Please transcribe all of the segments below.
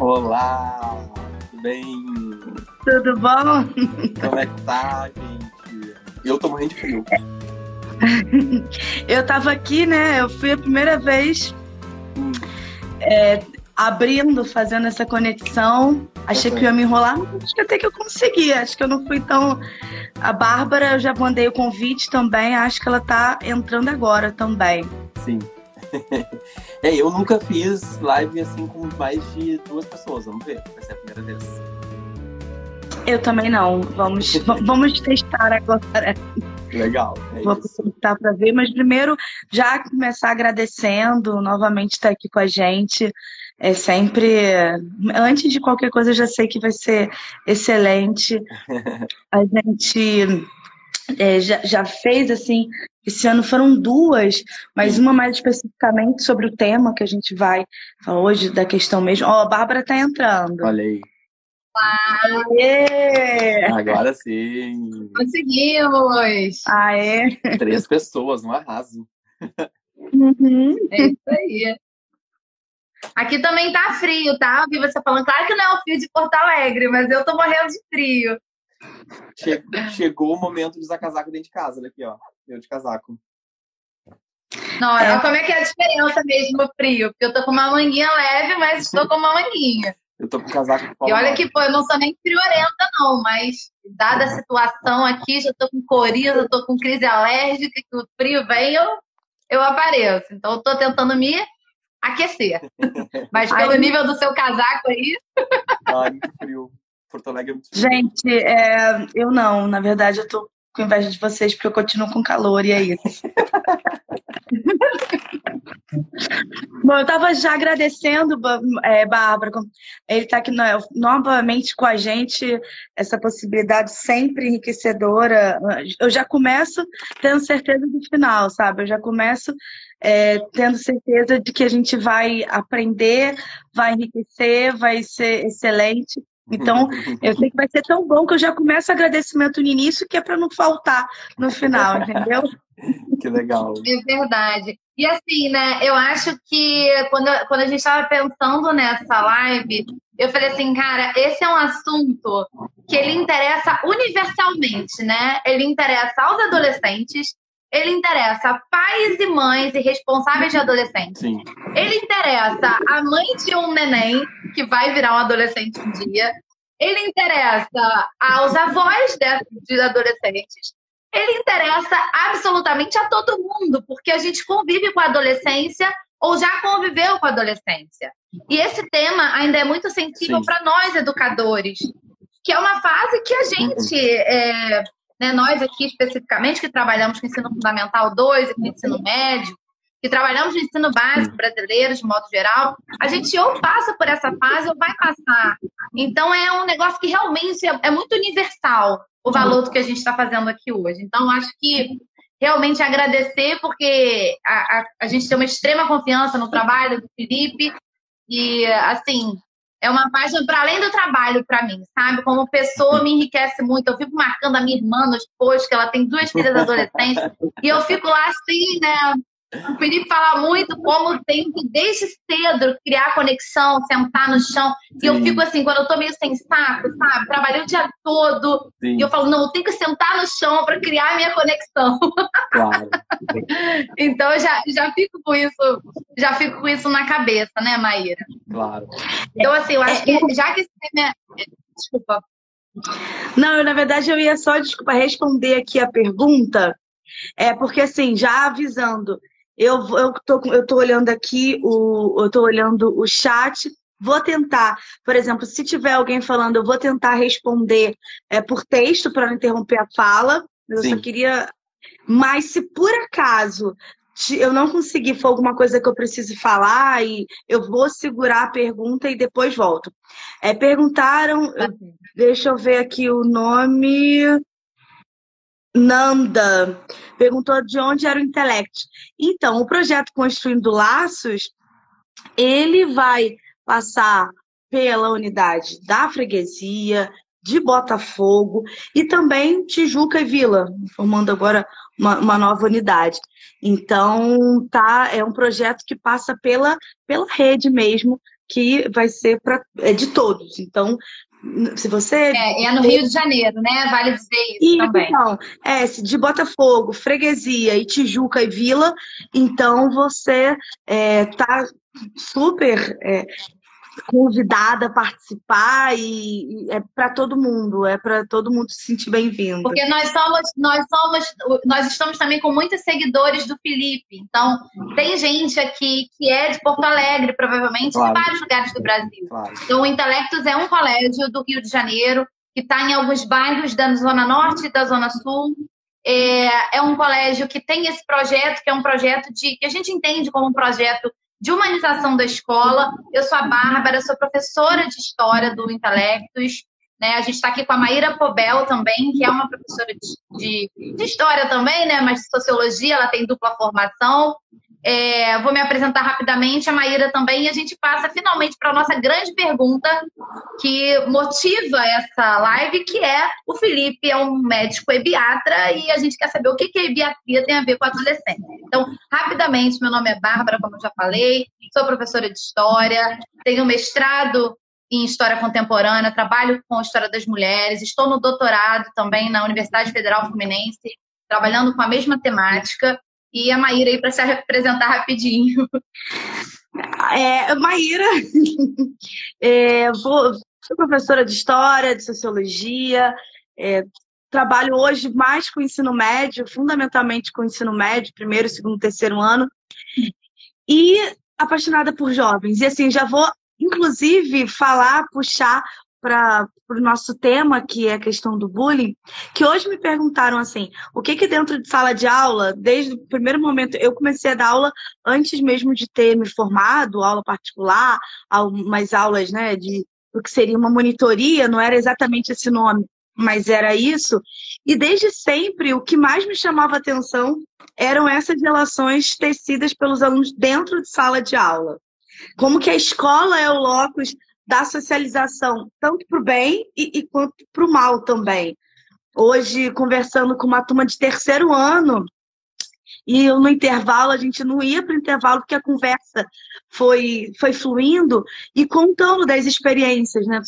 Olá, tudo bem? Tudo bom? Como é que tá, gente? Eu tô morrendo de frio. eu tava aqui, né? Eu fui a primeira vez hum. é, abrindo, fazendo essa conexão. Achei que ia me enrolar, mas acho que até que eu consegui. Acho que eu não fui tão. A Bárbara, eu já mandei o convite também. Acho que ela tá entrando agora também. Sim. é, eu nunca fiz live assim com mais de duas pessoas. Vamos ver. Vai ser a primeira vez. Eu também não. Vamos, vamos testar agora. Legal. É Vou tentar para ver, mas primeiro já começar agradecendo novamente estar aqui com a gente. É sempre, antes de qualquer coisa, eu já sei que vai ser excelente. A gente é, já, já fez assim, esse ano foram duas, mas uma mais especificamente sobre o tema que a gente vai falar hoje, da questão mesmo. Ó, oh, a Bárbara está entrando. Olha aí. Aê! Agora sim! Conseguimos! Aê! Três pessoas, um arraso. Uhum. É isso aí. Aqui também tá frio, tá? Eu vi você falando, claro que não é o frio de Porto Alegre, mas eu tô morrendo de frio. Chegou o momento de usar casaco dentro de casa, olha aqui, ó. Eu de casaco. Não, é. como é que é a diferença mesmo no frio? Porque eu tô com uma manguinha leve, mas estou com uma manguinha. Eu tô com casaco E olha que, pô, eu não sou nem friorenta, não, mas dada a situação aqui, já tô com coriza, tô com crise alérgica, que o frio vem, eu, eu apareço. Então eu tô tentando me aquecer. Mas pelo Ai, nível do seu casaco aí. Ai, muito frio. Porto Alegre é muito frio. Gente, é, eu não. Na verdade, eu tô com inveja de vocês porque eu continuo com calor e é isso. Bom, eu estava já agradecendo, é, Bárbara, ele está aqui novamente com a gente, essa possibilidade sempre enriquecedora. Eu já começo tendo certeza do final, sabe? Eu já começo é, tendo certeza de que a gente vai aprender, vai enriquecer, vai ser excelente. Então, eu sei que vai ser tão bom que eu já começo agradecimento no início, que é para não faltar no final, entendeu? Que legal. É verdade. E assim, né, eu acho que quando, quando a gente estava pensando nessa live, eu falei assim, cara, esse é um assunto que ele interessa universalmente, né? Ele interessa aos adolescentes, ele interessa a pais e mães e responsáveis de adolescentes. Sim. Ele interessa a mãe de um neném que vai virar um adolescente um dia. Ele interessa aos avós de adolescentes. Ele interessa absolutamente a todo mundo, porque a gente convive com a adolescência ou já conviveu com a adolescência. E esse tema ainda é muito sensível para nós, educadores, que é uma fase que a gente é, né, nós aqui especificamente, que trabalhamos com ensino fundamental 2 e com ensino médio, que trabalhamos no ensino básico brasileiro, de modo geral, a gente ou passa por essa fase ou vai passar. Então, é um negócio que realmente é, é muito universal, o valor do que a gente está fazendo aqui hoje. Então, acho que realmente agradecer, porque a, a, a gente tem uma extrema confiança no trabalho do Felipe, e, assim, é uma página para além do trabalho para mim, sabe? Como pessoa me enriquece muito. Eu fico marcando a minha irmã nos posts, que ela tem duas filhas adolescentes, e eu fico lá assim, né? O Felipe fala muito como tem que, desde cedo, criar conexão, sentar no chão. Sim. E eu fico assim, quando eu tô meio sem saco, sabe? Trabalhei o dia todo. Sim. E eu falo, não, eu tenho que sentar no chão para criar a minha conexão. Claro. então eu já, já fico com isso, já fico com isso na cabeça, né, Maíra? Claro. Então, assim, eu acho que já que esse tema é... Desculpa. Não, eu, na verdade, eu ia só, desculpa, responder aqui a pergunta. É porque, assim, já avisando, eu, eu, tô, eu tô olhando aqui, o, eu tô olhando o chat, vou tentar, por exemplo, se tiver alguém falando, eu vou tentar responder é, por texto para não interromper a fala. Eu Sim. só queria. Mas se por acaso eu não conseguir, for alguma coisa que eu preciso falar, e eu vou segurar a pergunta e depois volto. É, perguntaram, deixa eu ver aqui o nome. Nanda perguntou de onde era o Intellect. Então, o projeto Construindo Laços, ele vai passar pela unidade da freguesia, de Botafogo e também Tijuca e Vila, formando agora uma, uma, nova unidade. Então, tá, é um projeto que passa pela, pela rede mesmo que vai ser pra, é de todos. Então, se você. É, é no Rio de Janeiro, né? Vale dizer isso e, também. Então, é, de Botafogo, Freguesia e Tijuca e Vila, então você é, tá super é, convidada a participar e, e é para todo mundo, é para todo mundo se sentir bem-vindo. Porque nós somos, nós somos, nós estamos também com muitos seguidores do Felipe. Então, tem gente aqui que é de Porto Alegre, provavelmente, claro. de vários lugares do Brasil. Claro. Então, o Intelectus é um colégio do Rio de Janeiro que está em alguns bairros da Zona Norte e da Zona Sul. É, é um colégio que tem esse projeto, que é um projeto de que a gente entende como um projeto de humanização da escola. Eu sou a Bárbara, sou professora de História do Intelectus. Né? A gente está aqui com a Maíra Pobel também, que é uma professora de, de, de História também, né? mas de Sociologia, ela tem dupla formação. É, vou me apresentar rapidamente, a Maíra também, e a gente passa finalmente para a nossa grande pergunta que motiva essa live, que é o Felipe é um médico ebiatra e a gente quer saber o que, que a ebiatria tem a ver com a adolescência. Então, rapidamente, meu nome é Bárbara, como eu já falei, sou professora de História, tenho mestrado em História Contemporânea, trabalho com História das Mulheres, estou no doutorado também na Universidade Federal Fluminense, trabalhando com a mesma temática e a Maíra aí para se apresentar rapidinho. É, Maíra, é, vou, sou professora de História, de Sociologia, é, trabalho hoje mais com ensino médio, fundamentalmente com ensino médio, primeiro, segundo, terceiro ano, e apaixonada por jovens. E assim, já vou, inclusive, falar, puxar para o nosso tema, que é a questão do bullying, que hoje me perguntaram assim, o que que dentro de sala de aula, desde o primeiro momento, eu comecei a dar aula antes mesmo de ter me formado, aula particular, umas aulas, né, de o que seria uma monitoria, não era exatamente esse nome, mas era isso. E desde sempre, o que mais me chamava atenção eram essas relações tecidas pelos alunos dentro de sala de aula. Como que a escola é o locus da socialização, tanto para o bem e, e quanto para o mal também. Hoje, conversando com uma turma de terceiro ano, e no intervalo, a gente não ia para o intervalo porque a conversa foi, foi fluindo e contando das experiências, né?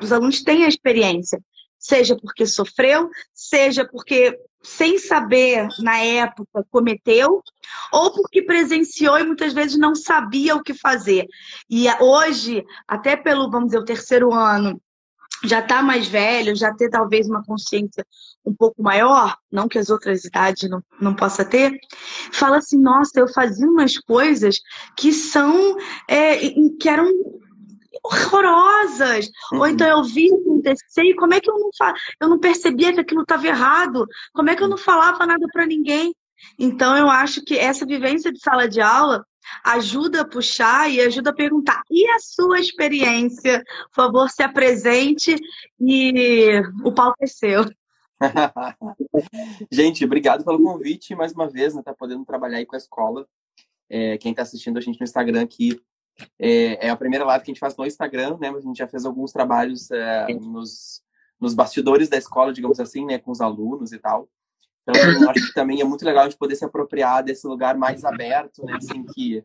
Os alunos têm a experiência, seja porque sofreu, seja porque sem saber na época cometeu, ou porque presenciou e muitas vezes não sabia o que fazer. E hoje, até pelo, vamos dizer, o terceiro ano, já está mais velho, já ter talvez uma consciência um pouco maior, não que as outras idades não, não possa ter, fala assim, nossa, eu fazia umas coisas que são, é, que eram horrorosas. Uhum. Ou então eu vi acontecer e como é que eu não, eu não percebia que aquilo estava errado? Como é que eu não falava nada para ninguém? Então eu acho que essa vivência de sala de aula ajuda a puxar e ajuda a perguntar. E a sua experiência? Por favor, se apresente e o palco é seu. gente, obrigado pelo convite mais uma vez, né? Tá podendo trabalhar aí com a escola. É, quem está assistindo a gente no Instagram aqui é, é, a primeira live que a gente faz no Instagram, né? Mas a gente já fez alguns trabalhos é, nos, nos bastidores da escola, digamos assim, né? Com os alunos e tal. Então, eu acho que também é muito legal a gente poder se apropriar desse lugar mais aberto, né? Assim, que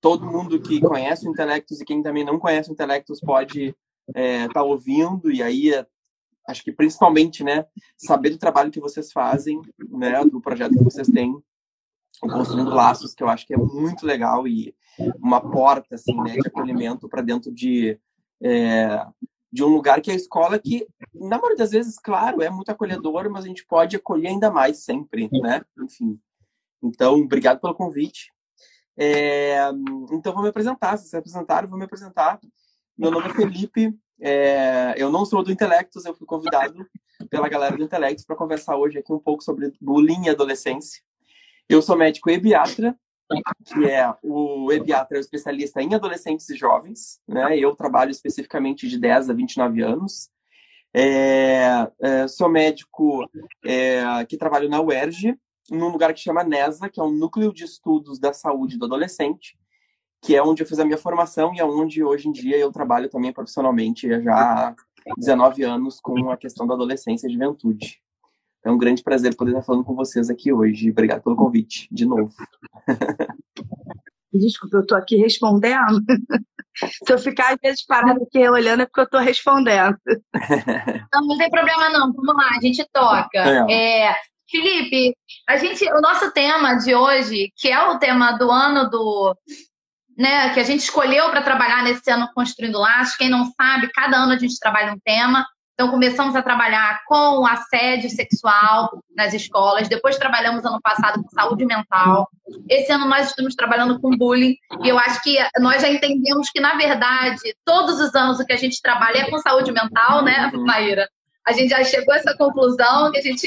todo mundo que conhece o Intelectus e quem também não conhece o Intelectus pode estar é, tá ouvindo. E aí, é, acho que principalmente, né? Saber do trabalho que vocês fazem, né? Do projeto que vocês têm construindo laços que eu acho que é muito legal e uma porta assim né de acolhimento para dentro de é, de um lugar que é a escola que na maioria das vezes claro é muito acolhedor mas a gente pode acolher ainda mais sempre né? Enfim. Então obrigado pelo convite. É, então vou me apresentar. Se vocês apresentaram vou me apresentar. Meu nome é Felipe. É, eu não sou do Intelectus eu fui convidado pela galera do Intelectus para conversar hoje aqui um pouco sobre bullying e adolescência eu sou médico ebiatra, que é o ebiatra é o especialista em adolescentes e jovens, né? Eu trabalho especificamente de 10 a 29 anos. É, é, sou médico é, que trabalho na UERJ, num lugar que chama NESA, que é um núcleo de estudos da saúde do adolescente, que é onde eu fiz a minha formação e é onde hoje em dia eu trabalho também profissionalmente já há 19 anos com a questão da adolescência e juventude. É um grande prazer poder estar falando com vocês aqui hoje. Obrigado pelo convite, de novo. Desculpa, eu estou aqui respondendo. Se eu ficar às vezes parada aqui olhando é porque eu estou respondendo. Não, não tem problema não. Vamos lá, a gente toca. É. É, Felipe, a gente, o nosso tema de hoje, que é o tema do ano do, né, que a gente escolheu para trabalhar nesse ano construindo laços. Quem não sabe, cada ano a gente trabalha um tema. Então, começamos a trabalhar com assédio sexual nas escolas. Depois, trabalhamos ano passado com saúde mental. Esse ano, nós estamos trabalhando com bullying. E eu acho que nós já entendemos que, na verdade, todos os anos o que a gente trabalha é com saúde mental, né, uhum. Maíra? A gente já chegou a essa conclusão que a gente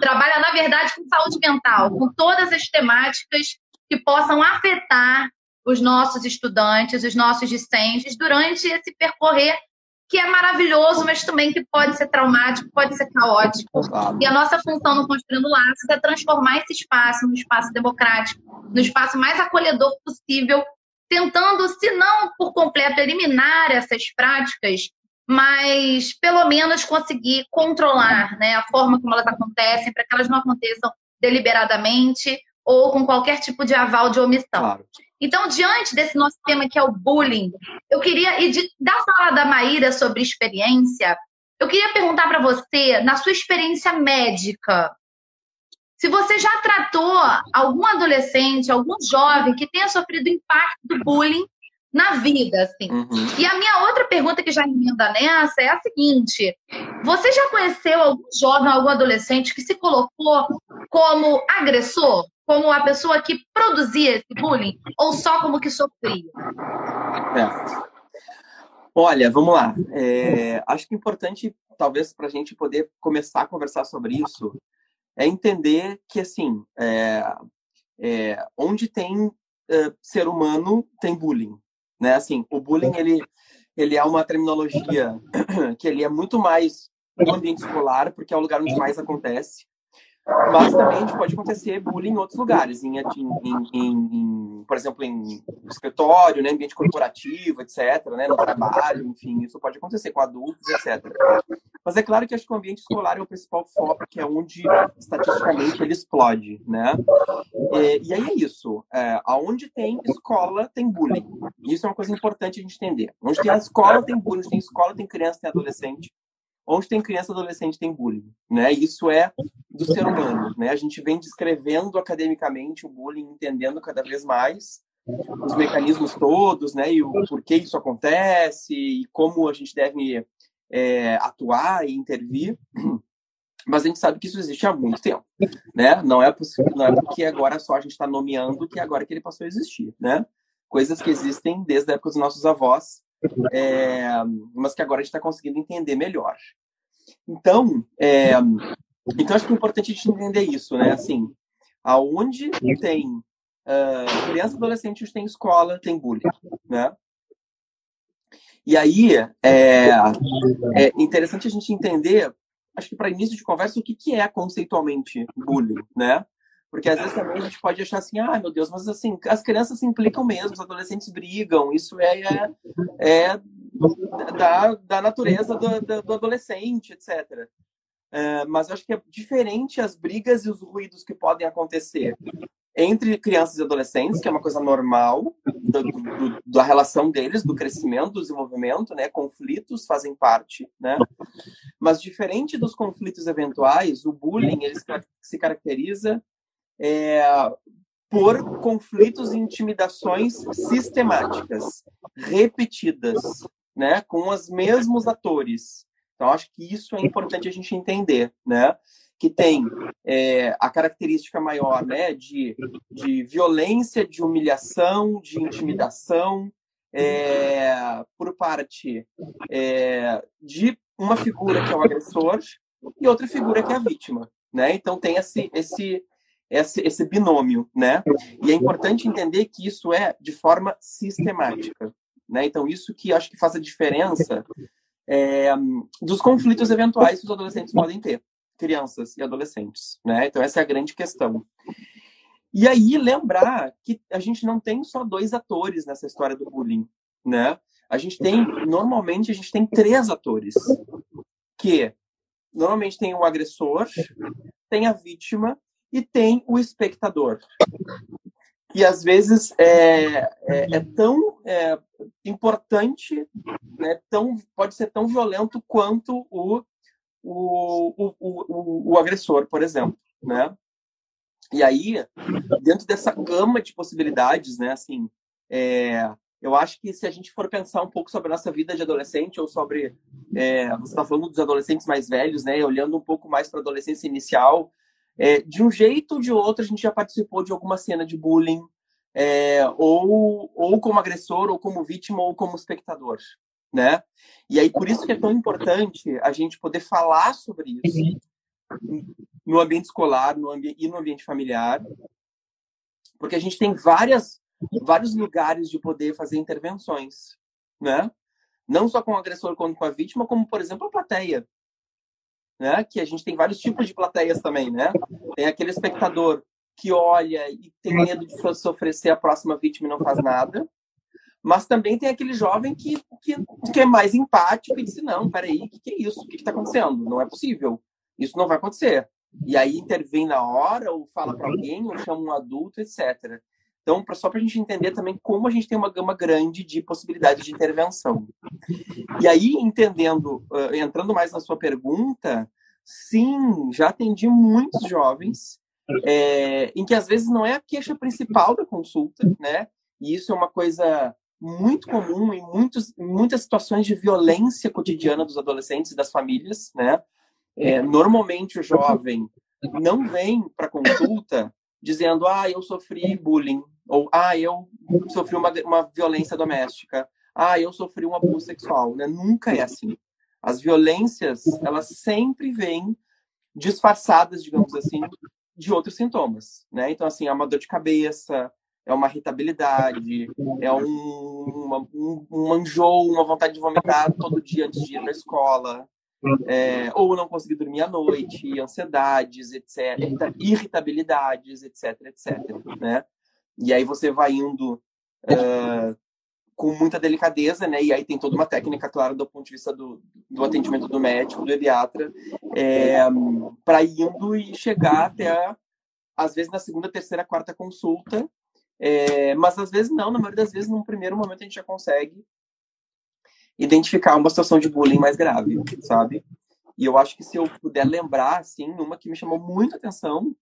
trabalha, na verdade, com saúde mental, com todas as temáticas que possam afetar os nossos estudantes, os nossos discentes, durante esse percorrer que é maravilhoso, mas também que pode ser traumático, pode ser caótico. E a nossa função no Construindo Laços é transformar esse espaço no espaço democrático, no espaço mais acolhedor possível, tentando, se não por completo eliminar essas práticas, mas pelo menos conseguir controlar né, a forma como elas acontecem, para que elas não aconteçam deliberadamente ou com qualquer tipo de aval de omissão. Claro. Então, diante desse nosso tema que é o bullying, eu queria, e de, da fala da Maíra sobre experiência, eu queria perguntar para você, na sua experiência médica, se você já tratou algum adolescente, algum jovem que tenha sofrido impacto do bullying na vida, assim. Uhum. E a minha outra pergunta que já emenda nessa é a seguinte: você já conheceu algum jovem, algum adolescente que se colocou como agressor? Como a pessoa que produzia esse bullying ou só como que sofria? É. Olha, vamos lá. É, acho que é importante, talvez, para a gente poder começar a conversar sobre isso, é entender que, assim, é, é, onde tem é, ser humano, tem bullying. Né? Assim, o bullying, ele, ele é uma terminologia que ele é muito mais no ambiente escolar, porque é o lugar onde mais acontece. Mas também pode acontecer bullying em outros lugares, em, em, em, por exemplo, em escritório, né, ambiente corporativo, etc., né, no trabalho, enfim, isso pode acontecer com adultos, etc. Mas é claro que acho que o ambiente escolar é o principal foco, que é onde, estatisticamente, ele explode, né? E, e aí é isso. É, aonde tem escola, tem bullying. Isso é uma coisa importante a gente entender. Onde tem a escola, tem bullying. Onde tem escola, tem criança, tem adolescente onde tem criança adolescente tem bullying, né? Isso é do ser humano, né? A gente vem descrevendo academicamente o bullying, entendendo cada vez mais os mecanismos todos, né? E o porquê isso acontece e como a gente deve é, atuar e intervir. Mas a gente sabe que isso existe há muito tempo, né? Não é possível, não é porque agora só a gente está nomeando que agora que ele passou a existir, né? Coisas que existem desde a época dos nossos avós é, mas que agora a gente está conseguindo entender melhor. Então, é, então acho que é importante a gente entender isso, né? Assim, aonde tem uh, criança e adolescente, tem escola, tem bullying, né? E aí é, é interessante a gente entender, acho que para início de conversa, o que, que é conceitualmente bullying, né? Porque às vezes também a gente pode achar assim, ah, meu Deus, mas assim, as crianças se implicam mesmo, os adolescentes brigam, isso é, é, é da, da natureza do, do adolescente, etc. É, mas eu acho que é diferente as brigas e os ruídos que podem acontecer entre crianças e adolescentes, que é uma coisa normal do, do, da relação deles, do crescimento, do desenvolvimento, né? Conflitos fazem parte, né? Mas diferente dos conflitos eventuais, o bullying ele se caracteriza é, por conflitos e intimidações sistemáticas, repetidas, né, com os mesmos atores. Então, acho que isso é importante a gente entender, né? Que tem é, a característica maior, né, de, de violência, de humilhação, de intimidação, é, por parte é, de uma figura que é o agressor e outra figura que é a vítima, né? Então tem esse, esse esse, esse binômio, né? E é importante entender que isso é de forma sistemática, né? Então isso que acho que faz a diferença é, dos conflitos eventuais que os adolescentes podem ter, crianças e adolescentes, né? Então essa é a grande questão. E aí lembrar que a gente não tem só dois atores nessa história do bullying, né? A gente tem normalmente a gente tem três atores que normalmente tem o agressor, tem a vítima e tem o espectador. que às vezes é, é, é tão é, importante, né, tão, pode ser tão violento quanto o, o, o, o, o agressor, por exemplo, né? E aí, dentro dessa gama de possibilidades, né, assim, é, eu acho que se a gente for pensar um pouco sobre a nossa vida de adolescente ou sobre, é, você está falando dos adolescentes mais velhos, né, olhando um pouco mais para a adolescência inicial, é, de um jeito ou de outro, a gente já participou de alguma cena de bullying, é, ou, ou como agressor, ou como vítima, ou como espectador, né? E aí, por isso que é tão importante a gente poder falar sobre isso no ambiente escolar no ambi e no ambiente familiar, porque a gente tem várias, vários lugares de poder fazer intervenções, né? Não só com o agressor, quanto com a vítima, como, por exemplo, a plateia né? Que a gente tem vários tipos de plateias também, né? Tem aquele espectador que olha e tem medo de sofrer ser a próxima vítima e não faz nada. Mas também tem aquele jovem que, que, que é mais empático e diz, não, peraí, o que, que é isso? O que está acontecendo? Não é possível. Isso não vai acontecer. E aí intervém na hora, ou fala para alguém, ou chama um adulto, etc. Então, só para a gente entender também como a gente tem uma gama grande de possibilidades de intervenção. E aí, entendendo, uh, entrando mais na sua pergunta, sim, já atendi muitos jovens é, em que às vezes não é a queixa principal da consulta, né? E isso é uma coisa muito comum em, muitos, muitas situações de violência cotidiana dos adolescentes e das famílias, né? É, normalmente o jovem não vem para consulta dizendo, ah, eu sofri bullying, ou ah, eu sofri uma, uma violência doméstica, ah, eu sofri um abuso sexual, né? Nunca é assim. As violências, elas sempre vêm disfarçadas, digamos assim, de outros sintomas, né? Então, assim, é uma dor de cabeça, é uma irritabilidade, é um, uma, um, um uma vontade de vomitar todo dia antes de ir na escola, é, ou não conseguir dormir à noite, ansiedades, etc., irritabilidades, etc., etc., né? E aí você vai indo uh, com muita delicadeza, né? E aí tem toda uma técnica, claro, do ponto de vista do, do atendimento do médico, do pediatra, é, para indo e chegar até, às vezes, na segunda, terceira, quarta consulta. É, mas às vezes não, na maioria das vezes, num primeiro momento, a gente já consegue identificar uma situação de bullying mais grave, sabe? E eu acho que se eu puder lembrar, assim, uma que me chamou muito atenção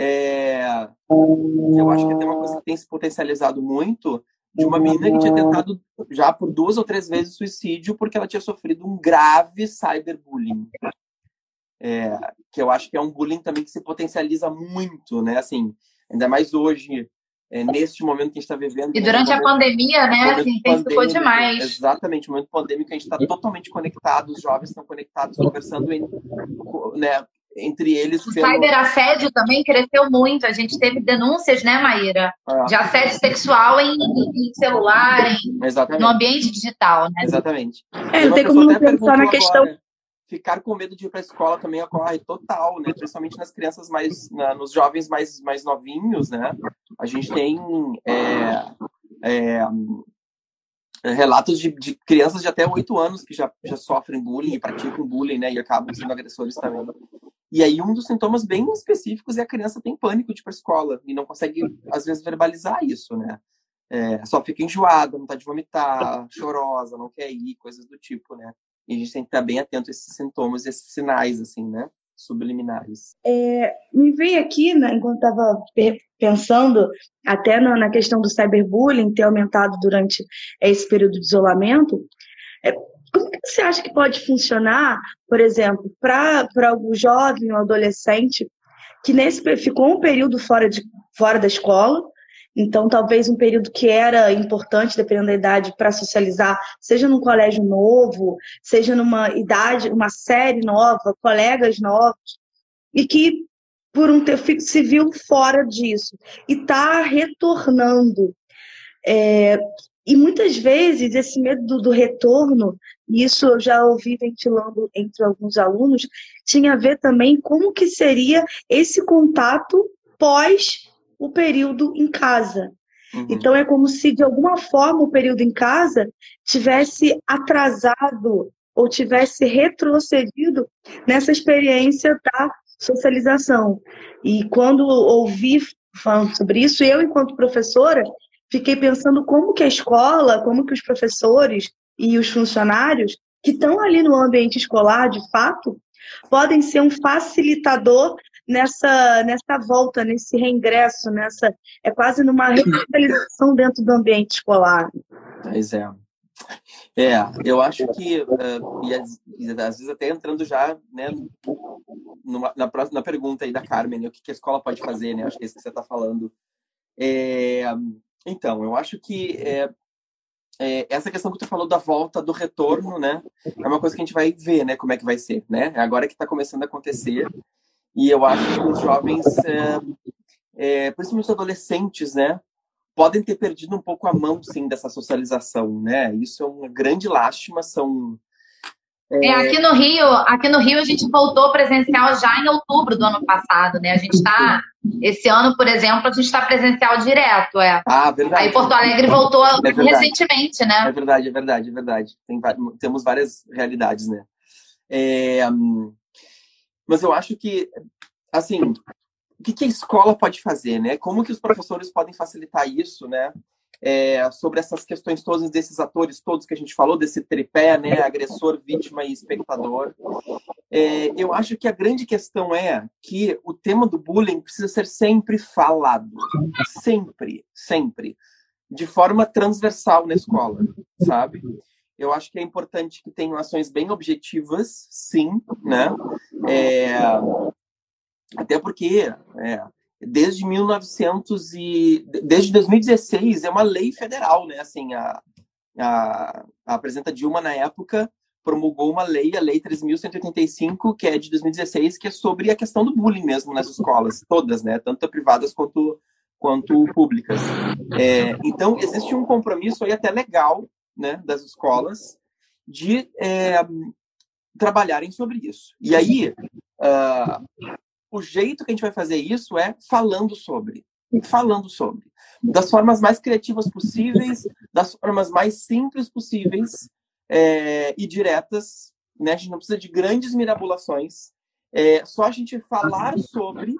é, eu acho que tem uma coisa que tem se potencializado muito de uma menina que tinha tentado já por duas ou três vezes suicídio porque ela tinha sofrido um grave cyberbullying. É, que eu acho que é um bullying também que se potencializa muito, né? Assim, ainda mais hoje, é, neste momento que a gente está vivendo. E durante momento, a pandemia, né? Assim, intensificou demais. Exatamente, momento pandêmico a gente está totalmente conectado, os jovens estão conectados, conversando em, né, entre eles. O pelo... cyberassédio também cresceu muito. A gente teve denúncias, né, Maíra? É. De assédio sexual em, em celular, em, no ambiente digital, né? Exatamente. É, não tem como não pensar na questão. Agora, ficar com medo de ir para a escola também ocorre total, né? Principalmente nas crianças mais, na, nos jovens mais, mais novinhos, né? A gente tem é, é, relatos de, de, crianças de até oito anos que já, já sofrem bullying e praticam bullying, né? E acabam sendo agressores também. E aí um dos sintomas bem específicos é a criança tem pânico de ir para escola e não consegue, às vezes, verbalizar isso, né? É, só fica enjoada, não tá de vomitar, chorosa, não quer ir, coisas do tipo, né? E a gente tem que estar bem atento a esses sintomas, esses sinais, assim, né? Subliminares. É, me veio aqui, né, enquanto estava pensando até na, na, questão do cyberbullying ter aumentado durante esse período de isolamento, é, como que você acha que pode funcionar, por exemplo, para algum jovem ou adolescente que nesse ficou um período fora, de, fora da escola, então talvez um período que era importante, dependendo da idade, para socializar, seja num colégio novo, seja numa idade, uma série nova, colegas novos, e que por um ter se viu fora disso e está retornando. É, e muitas vezes esse medo do, do retorno, e isso eu já ouvi ventilando entre alguns alunos, tinha a ver também como que seria esse contato pós o período em casa. Uhum. Então é como se de alguma forma o período em casa tivesse atrasado ou tivesse retrocedido nessa experiência da socialização. E quando ouvi falando sobre isso, eu, enquanto professora, fiquei pensando como que a escola, como que os professores e os funcionários que estão ali no ambiente escolar, de fato, podem ser um facilitador nessa, nessa volta, nesse reingresso, nessa é quase numa revitalização dentro do ambiente escolar. Pois é. É, eu acho que, uh, e, às, e, às, vezes até entrando já né, numa, na, próxima, pergunta aí da Carmen, né, o que, que, a escola pode fazer, né? Acho que é isso que você está falando. É, então, eu acho que é, é, essa questão que tu falou da volta, do retorno, né? É uma coisa que a gente vai ver, né? Como é que vai ser, né? É agora que está começando a acontecer. E eu acho que os jovens, é, é, principalmente os adolescentes, né? Podem ter perdido um pouco a mão, sim, dessa socialização, né? Isso é uma grande lástima, são é, é, aqui no Rio, aqui no Rio a gente voltou presencial já em outubro do ano passado, né? A gente está esse ano, por exemplo, a gente está presencial direto, é. Ah, verdade. Aí Porto Alegre voltou é recentemente, né? É verdade, é verdade, é verdade. Tem, temos várias realidades, né? É, mas eu acho que, assim, o que, que a escola pode fazer, né? Como que os professores podem facilitar isso, né? é, sobre essas questões todas desses atores todos que a gente falou, desse tripé, né, agressor, vítima e espectador. É, eu acho que a grande questão é que o tema do bullying precisa ser sempre falado, sempre, sempre, de forma transversal na escola, sabe? Eu acho que é importante que tenham ações bem objetivas, sim, né? É, até porque é, desde 1900 e desde 2016 é uma lei federal, né? Assim, a, a, a presidenta Dilma na época promulgou uma lei, a lei 3.185, que é de 2016, que é sobre a questão do bullying mesmo nas escolas, todas, né? Tanto privadas quanto quanto públicas. É, então existe um compromisso aí até legal, né, das escolas de é, trabalharem sobre isso. E aí uh, o jeito que a gente vai fazer isso é falando sobre. Falando sobre. Das formas mais criativas possíveis, das formas mais simples possíveis é, e diretas. Né? A gente não precisa de grandes mirabulações. É, só a gente falar sobre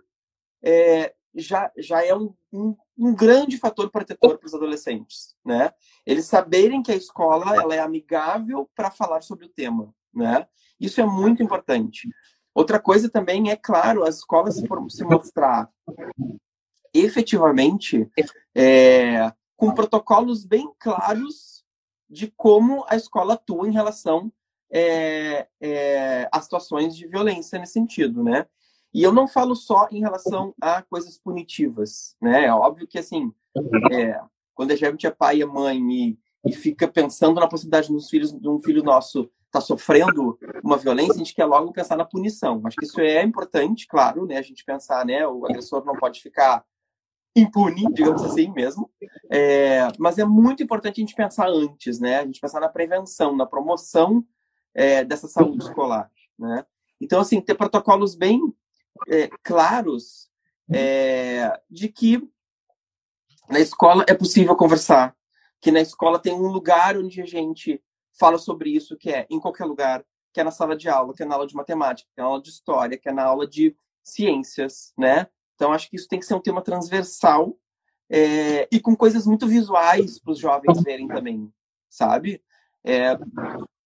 é, já, já é um, um, um grande fator protetor para os adolescentes. Né? Eles saberem que a escola ela é amigável para falar sobre o tema. Né? Isso é muito importante. Outra coisa também é, claro, as escolas se mostrar efetivamente é, com protocolos bem claros de como a escola atua em relação é, é, a situações de violência nesse sentido, né? E eu não falo só em relação a coisas punitivas, né? É óbvio que, assim, é, quando a gente é pai e mãe e, e fica pensando na possibilidade dos filhos, de um filho nosso está sofrendo uma violência, a gente quer logo pensar na punição. Acho que isso é importante, claro, né? A gente pensar, né? O agressor não pode ficar impune, digamos assim mesmo. É, mas é muito importante a gente pensar antes, né? A gente pensar na prevenção, na promoção é, dessa saúde escolar, né? Então, assim, ter protocolos bem é, claros é, de que na escola é possível conversar, que na escola tem um lugar onde a gente fala sobre isso, que é em qualquer lugar, que é na sala de aula, que é na aula de matemática, que é na aula de história, que é na aula de ciências, né? Então, acho que isso tem que ser um tema transversal é, e com coisas muito visuais para os jovens verem também, sabe? É,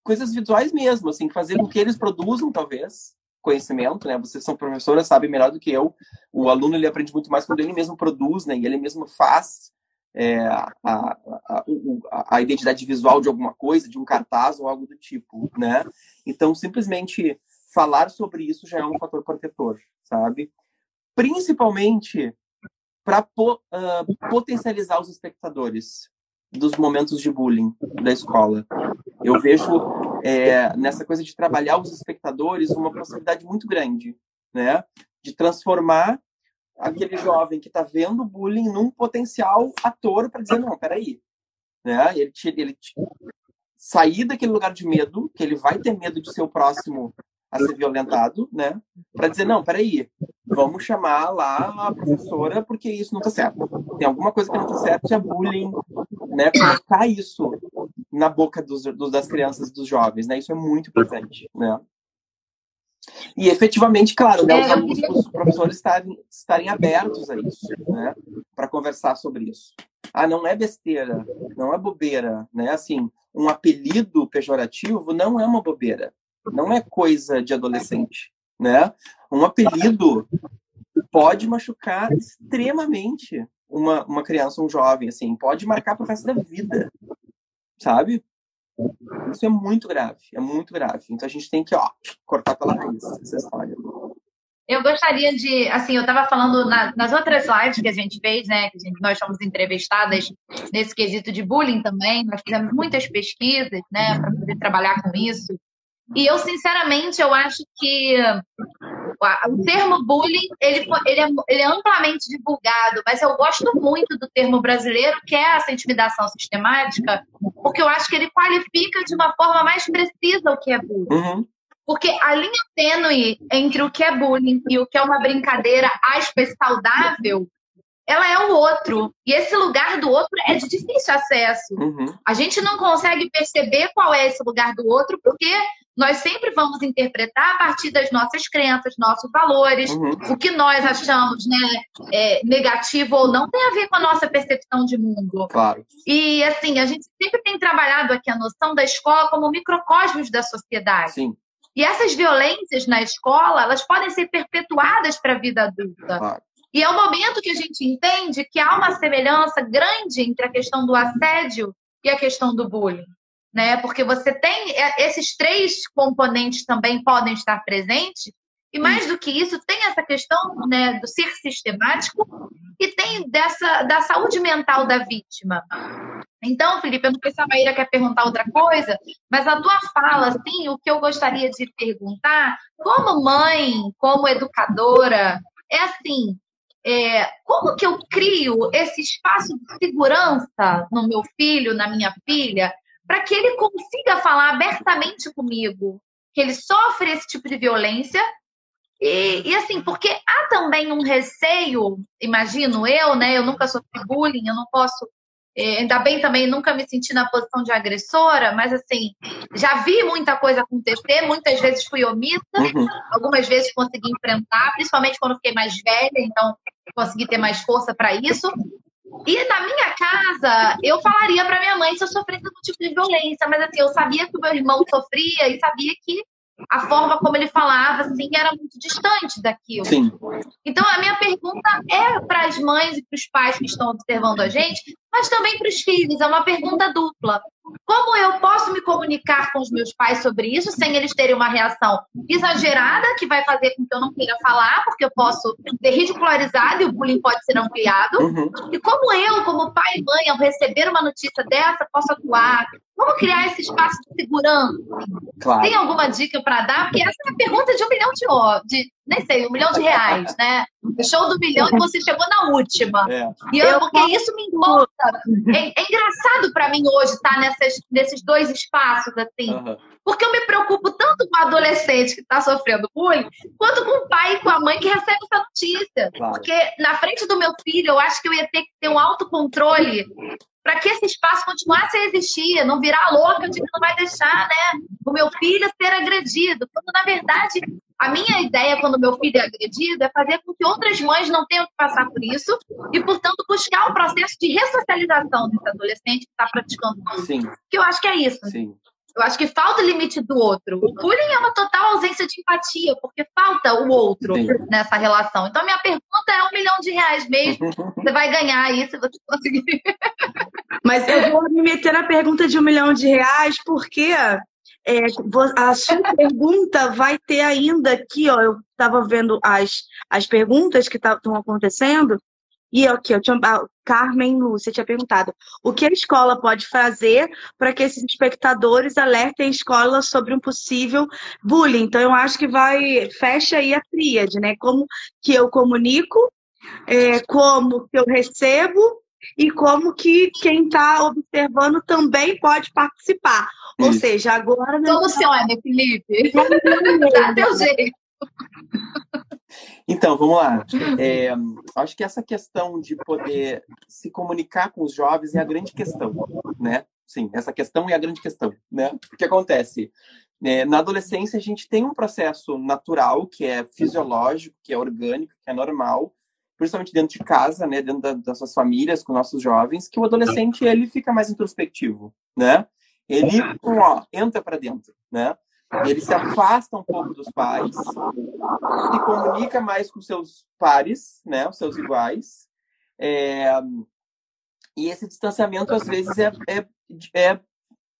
coisas visuais mesmo, assim, fazer com que eles produzam, talvez, conhecimento, né? Vocês são professoras, sabem melhor do que eu. O aluno, ele aprende muito mais quando ele mesmo produz, né? E ele mesmo faz é, a, a, a, identidade visual de alguma coisa, de um cartaz ou algo do tipo, né? Então, simplesmente falar sobre isso já é um fator protetor, sabe? Principalmente para po, uh, potencializar os espectadores dos momentos de bullying da escola. Eu vejo é, nessa coisa de trabalhar os espectadores uma possibilidade muito grande, né? De transformar aquele jovem que está vendo bullying num potencial ator para dizer, não, peraí. Né? Ele, ele sair daquele lugar de medo, que ele vai ter medo de ser o próximo a ser violentado, né? Para dizer, não, peraí, vamos chamar lá a professora porque isso não está certo. Tem alguma coisa que não está certo, isso é bullying, né? Colocar isso na boca dos, dos, das crianças, dos jovens, né? Isso é muito importante, né? E efetivamente, claro, né, é, os, os, professores estarem, estarem abertos a isso, né? Para conversar sobre isso. Ah, não é besteira, não é bobeira, né? Assim, um apelido pejorativo não é uma bobeira, não é coisa de adolescente, né? Um apelido pode machucar extremamente uma, uma criança, um jovem, assim, pode marcar pro resto da vida, sabe? Isso é muito grave, é muito grave. Então a gente tem que, ó, cortar pela raiz essa história. Eu gostaria de, assim, eu estava falando na, nas outras lives que a gente fez, né, que gente, nós fomos entrevistadas nesse quesito de bullying também, nós fizemos muitas pesquisas, né, para poder trabalhar com isso. E eu, sinceramente, eu acho que o termo bullying ele, ele, é, ele é amplamente divulgado, mas eu gosto muito do termo brasileiro, que é essa intimidação sistemática, porque eu acho que ele qualifica de uma forma mais precisa o que é bullying. Uhum. Porque a linha tênue entre o que é bullying e o que é uma brincadeira aspas saudável, ela é o outro. E esse lugar do outro é de difícil acesso. Uhum. A gente não consegue perceber qual é esse lugar do outro, porque nós sempre vamos interpretar a partir das nossas crenças, nossos valores, uhum. o que nós achamos né, é, negativo ou não tem a ver com a nossa percepção de mundo. Claro. E assim, a gente sempre tem trabalhado aqui a noção da escola como microcosmos da sociedade. Sim. E essas violências na escola, elas podem ser perpetuadas para a vida adulta. Claro. E é o momento que a gente entende que há uma semelhança grande entre a questão do assédio e a questão do bullying né? Porque você tem é, esses três componentes também podem estar presentes. E mais do que isso, tem essa questão né, do ser sistemático e tem dessa da saúde mental da vítima. Então, Felipe, eu não sei se a Maíra quer perguntar outra coisa, mas a tua fala, assim, o que eu gostaria de perguntar, como mãe, como educadora, é assim, é, como que eu crio esse espaço de segurança no meu filho, na minha filha, para que ele consiga falar abertamente comigo que ele sofre esse tipo de violência. E, e, assim, porque há também um receio, imagino eu, né? Eu nunca sofri bullying, eu não posso. É, ainda bem também, nunca me senti na posição de agressora, mas assim, já vi muita coisa acontecer, muitas vezes fui omissa, uhum. algumas vezes consegui enfrentar, principalmente quando fiquei mais velha, então consegui ter mais força para isso. E na minha casa, eu falaria para minha mãe se eu sofresse algum tipo de violência, mas assim, eu sabia que o meu irmão sofria e sabia que a forma como ele falava, assim, era muito distante daquilo. Sim. Então, a minha pergunta é para as mães e para os pais que estão observando a gente, mas também para os filhos, é uma pergunta dupla. Como eu posso me comunicar com os meus pais sobre isso sem eles terem uma reação exagerada que vai fazer com que eu não queira falar, porque eu posso ser ridicularizado e o bullying pode ser ampliado? Uhum. E como eu, como pai e mãe, ao receber uma notícia dessa, posso atuar? Como criar esse espaço de segurança? Claro. Tem alguma dica para dar? Porque essa é a pergunta de um milhão de, de nem sei, um milhão de reais, né? O show do milhão e você chegou na última. É. E eu, porque isso me importa. É, é engraçado para mim hoje estar tá nessas, nesses dois espaços, assim. Uhum. Porque eu me preocupo tanto com o adolescente que está sofrendo bullying, quanto com o pai e com a mãe que recebe essa notícia. Claro. Porque na frente do meu filho, eu acho que eu ia ter que ter um autocontrole para que esse espaço continuasse a existir, não virar louca de que não vai deixar né, o meu filho ser agredido. Quando, na verdade, a minha ideia, quando meu filho é agredido, é fazer com que outras mães não tenham que passar por isso e, portanto, buscar um processo de ressocialização desse adolescente que está praticando isso. Sim. Que eu acho que é isso. Sim. Eu acho que falta o limite do outro. O bullying é uma total ausência de empatia, porque falta o outro Sim. nessa relação. Então, minha pergunta é um milhão de reais mesmo. Você vai ganhar aí se você conseguir. Mas eu vou me meter na pergunta de um milhão de reais, porque é, a sua pergunta vai ter ainda aqui, ó. Eu estava vendo as, as perguntas que estão acontecendo. E aqui, eu tinha, a Carmen Lúcia tinha perguntado o que a escola pode fazer para que esses espectadores alertem a escola sobre um possível bullying. Então, eu acho que vai, fecha aí a tríade, né? Como que eu comunico, é, como que eu recebo e como que quem está observando também pode participar. Ou Isso. seja, agora. Solucione, Felipe. Dá teu jeito. Então, vamos lá. É, acho que essa questão de poder se comunicar com os jovens é a grande questão, né? Sim, essa questão é a grande questão, né? O que acontece? É, na adolescência, a gente tem um processo natural, que é fisiológico, que é orgânico, que é normal, principalmente dentro de casa, né, dentro da, das suas famílias, com nossos jovens, que o adolescente ele fica mais introspectivo, né? Ele ó, entra para dentro, né? Ele se afasta um pouco dos pais, se comunica mais com seus pares, né, os seus iguais. É, e esse distanciamento às vezes é, é, é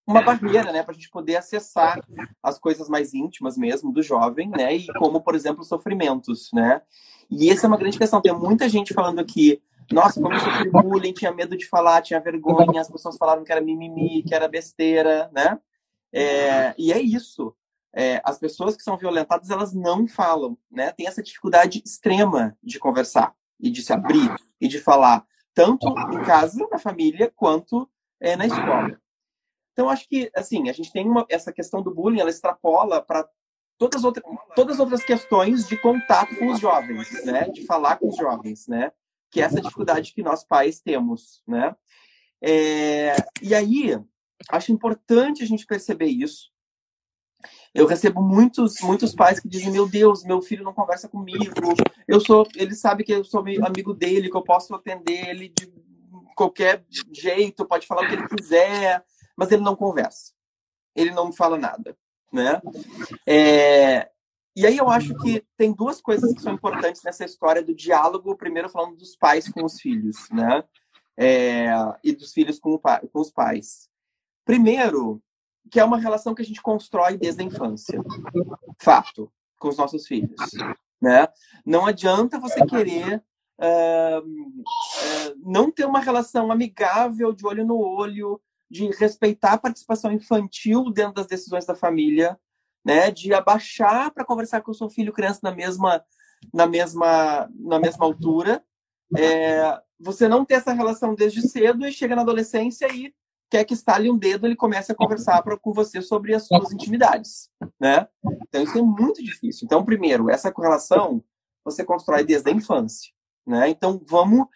uma barreira, né, para a gente poder acessar as coisas mais íntimas mesmo do jovem, né, e como, por exemplo, sofrimentos, né. E essa é uma grande questão. Tem muita gente falando aqui, nossa, como eu sofri bullying, tinha medo de falar, tinha vergonha, as pessoas falavam que era mimimi, que era besteira, né. É, e é isso. É, as pessoas que são violentadas, elas não falam, né. Tem essa dificuldade extrema de conversar e de se abrir e de falar, tanto em casa, na família, quanto é, na escola. Então, acho que, assim, a gente tem uma, essa questão do bullying, ela extrapola para todas, outra, todas as outras questões de contato com os jovens, né? De falar com os jovens, né? Que é essa dificuldade que nós pais temos, né? É, e aí, acho importante a gente perceber isso. Eu recebo muitos, muitos pais que dizem: Meu Deus, meu filho não conversa comigo. Eu sou, ele sabe que eu sou amigo dele, que eu posso atender ele de qualquer jeito, pode falar o que ele quiser mas ele não conversa. Ele não fala nada, né? É, e aí eu acho que tem duas coisas que são importantes nessa história do diálogo, primeiro falando dos pais com os filhos, né? É, e dos filhos com, com os pais. Primeiro, que é uma relação que a gente constrói desde a infância. Fato, com os nossos filhos. Né? Não adianta você querer uh, uh, não ter uma relação amigável, de olho no olho, de respeitar a participação infantil dentro das decisões da família, né? De abaixar para conversar com o seu filho criança na mesma na mesma na mesma altura. É, você não ter essa relação desde cedo e chega na adolescência e quer que estale um dedo ele comece a conversar pra, com você sobre as suas intimidades, né? Então isso é muito difícil. Então, primeiro, essa correlação você constrói desde a infância, né? Então vamos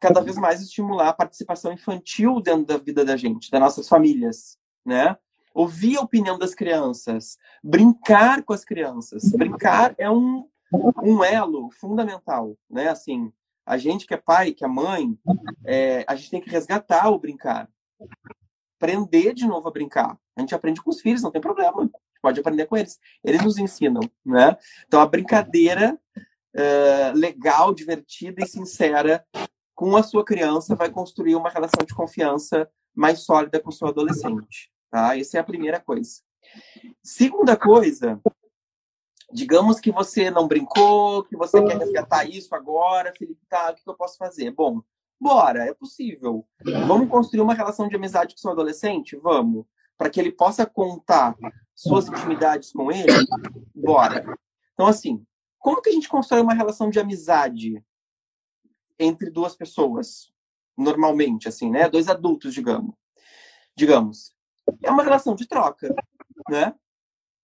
cada vez mais estimular a participação infantil dentro da vida da gente, das nossas famílias, né? Ouvir a opinião das crianças, brincar com as crianças. Brincar é um, um elo fundamental, né? Assim, a gente que é pai, que é mãe, é, a gente tem que resgatar o brincar. Aprender de novo a brincar. A gente aprende com os filhos, não tem problema. Pode aprender com eles. Eles nos ensinam, né? Então, a brincadeira legal, divertida e sincera com a sua criança vai construir uma relação de confiança mais sólida com o seu adolescente. Tá? Essa é a primeira coisa. Segunda coisa, digamos que você não brincou, que você quer resgatar isso agora, Felipe, tá, o que eu posso fazer? Bom, bora, é possível. Vamos construir uma relação de amizade com seu adolescente? Vamos. Para que ele possa contar suas intimidades com ele? Bora. Então, assim, como que a gente constrói uma relação de amizade entre duas pessoas, normalmente, assim, né? Dois adultos, digamos. Digamos. É uma relação de troca, né?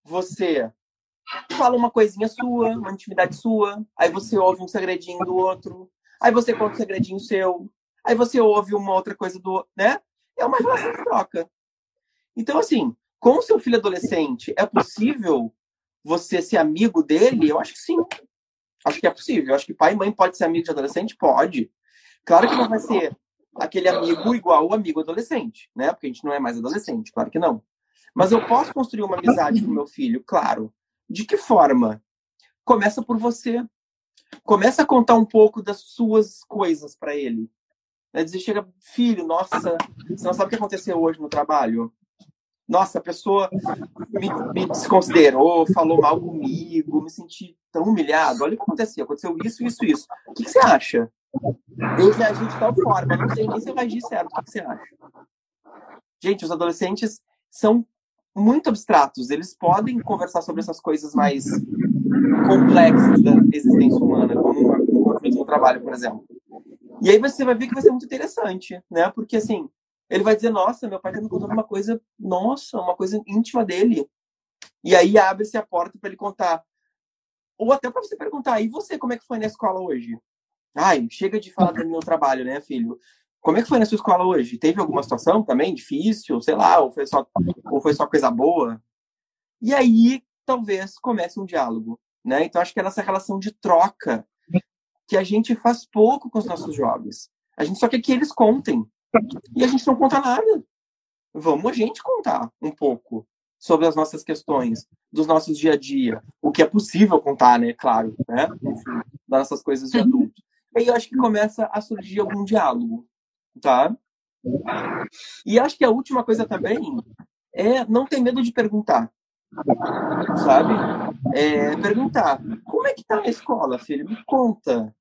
Você fala uma coisinha sua, uma intimidade sua, aí você ouve um segredinho do outro, aí você conta um segredinho seu, aí você ouve uma outra coisa do né? É uma relação de troca. Então, assim, com o seu filho adolescente, é possível você ser amigo dele? Eu acho que sim. Acho que é possível. Acho que pai e mãe pode ser amigo de adolescente? Pode. Claro que não vai ser aquele amigo igual o amigo adolescente, né? Porque a gente não é mais adolescente, claro que não. Mas eu posso construir uma amizade com meu filho, claro. De que forma? Começa por você. Começa a contar um pouco das suas coisas para ele. É dizer, chega, filho, nossa, você não sabe o que aconteceu hoje no trabalho? nossa, a pessoa me, me, desconsiderou, falou mal comigo, me senti tão humilhado. Olha o que aconteceu, aconteceu isso, isso, isso. O que, que você acha? Eu reagi de tal forma, não sei nem se eu reagi certo. O que, você acha? Gente, os adolescentes são muito abstratos. Eles podem conversar sobre essas coisas mais complexas da existência humana, como um trabalho, por exemplo. E aí você vai ver que vai ser muito interessante, né? Porque assim, ele vai dizer, nossa, meu pai tá me contando uma coisa, nossa, uma coisa íntima dele. E aí abre-se a porta para ele contar. Ou até para você perguntar, e você, como é que foi na escola hoje? Ai, chega de falar do meu trabalho, né, filho? Como é que foi na sua escola hoje? Teve alguma situação também difícil, sei lá, ou foi só, ou foi só coisa boa? E aí, talvez, comece um diálogo. Né? Então, acho que é nessa relação de troca que a gente faz pouco com os nossos jovens. A gente só quer que eles contem. E a gente não conta nada. Vamos a gente contar um pouco sobre as nossas questões, dos nossos dia a dia, o que é possível contar, né? Claro, né? Enfim, das nossas coisas de adulto. Aí eu acho que começa a surgir algum diálogo, tá? E acho que a última coisa também é não ter medo de perguntar, sabe? É, perguntar, como é que tá a escola, filho? Me conta.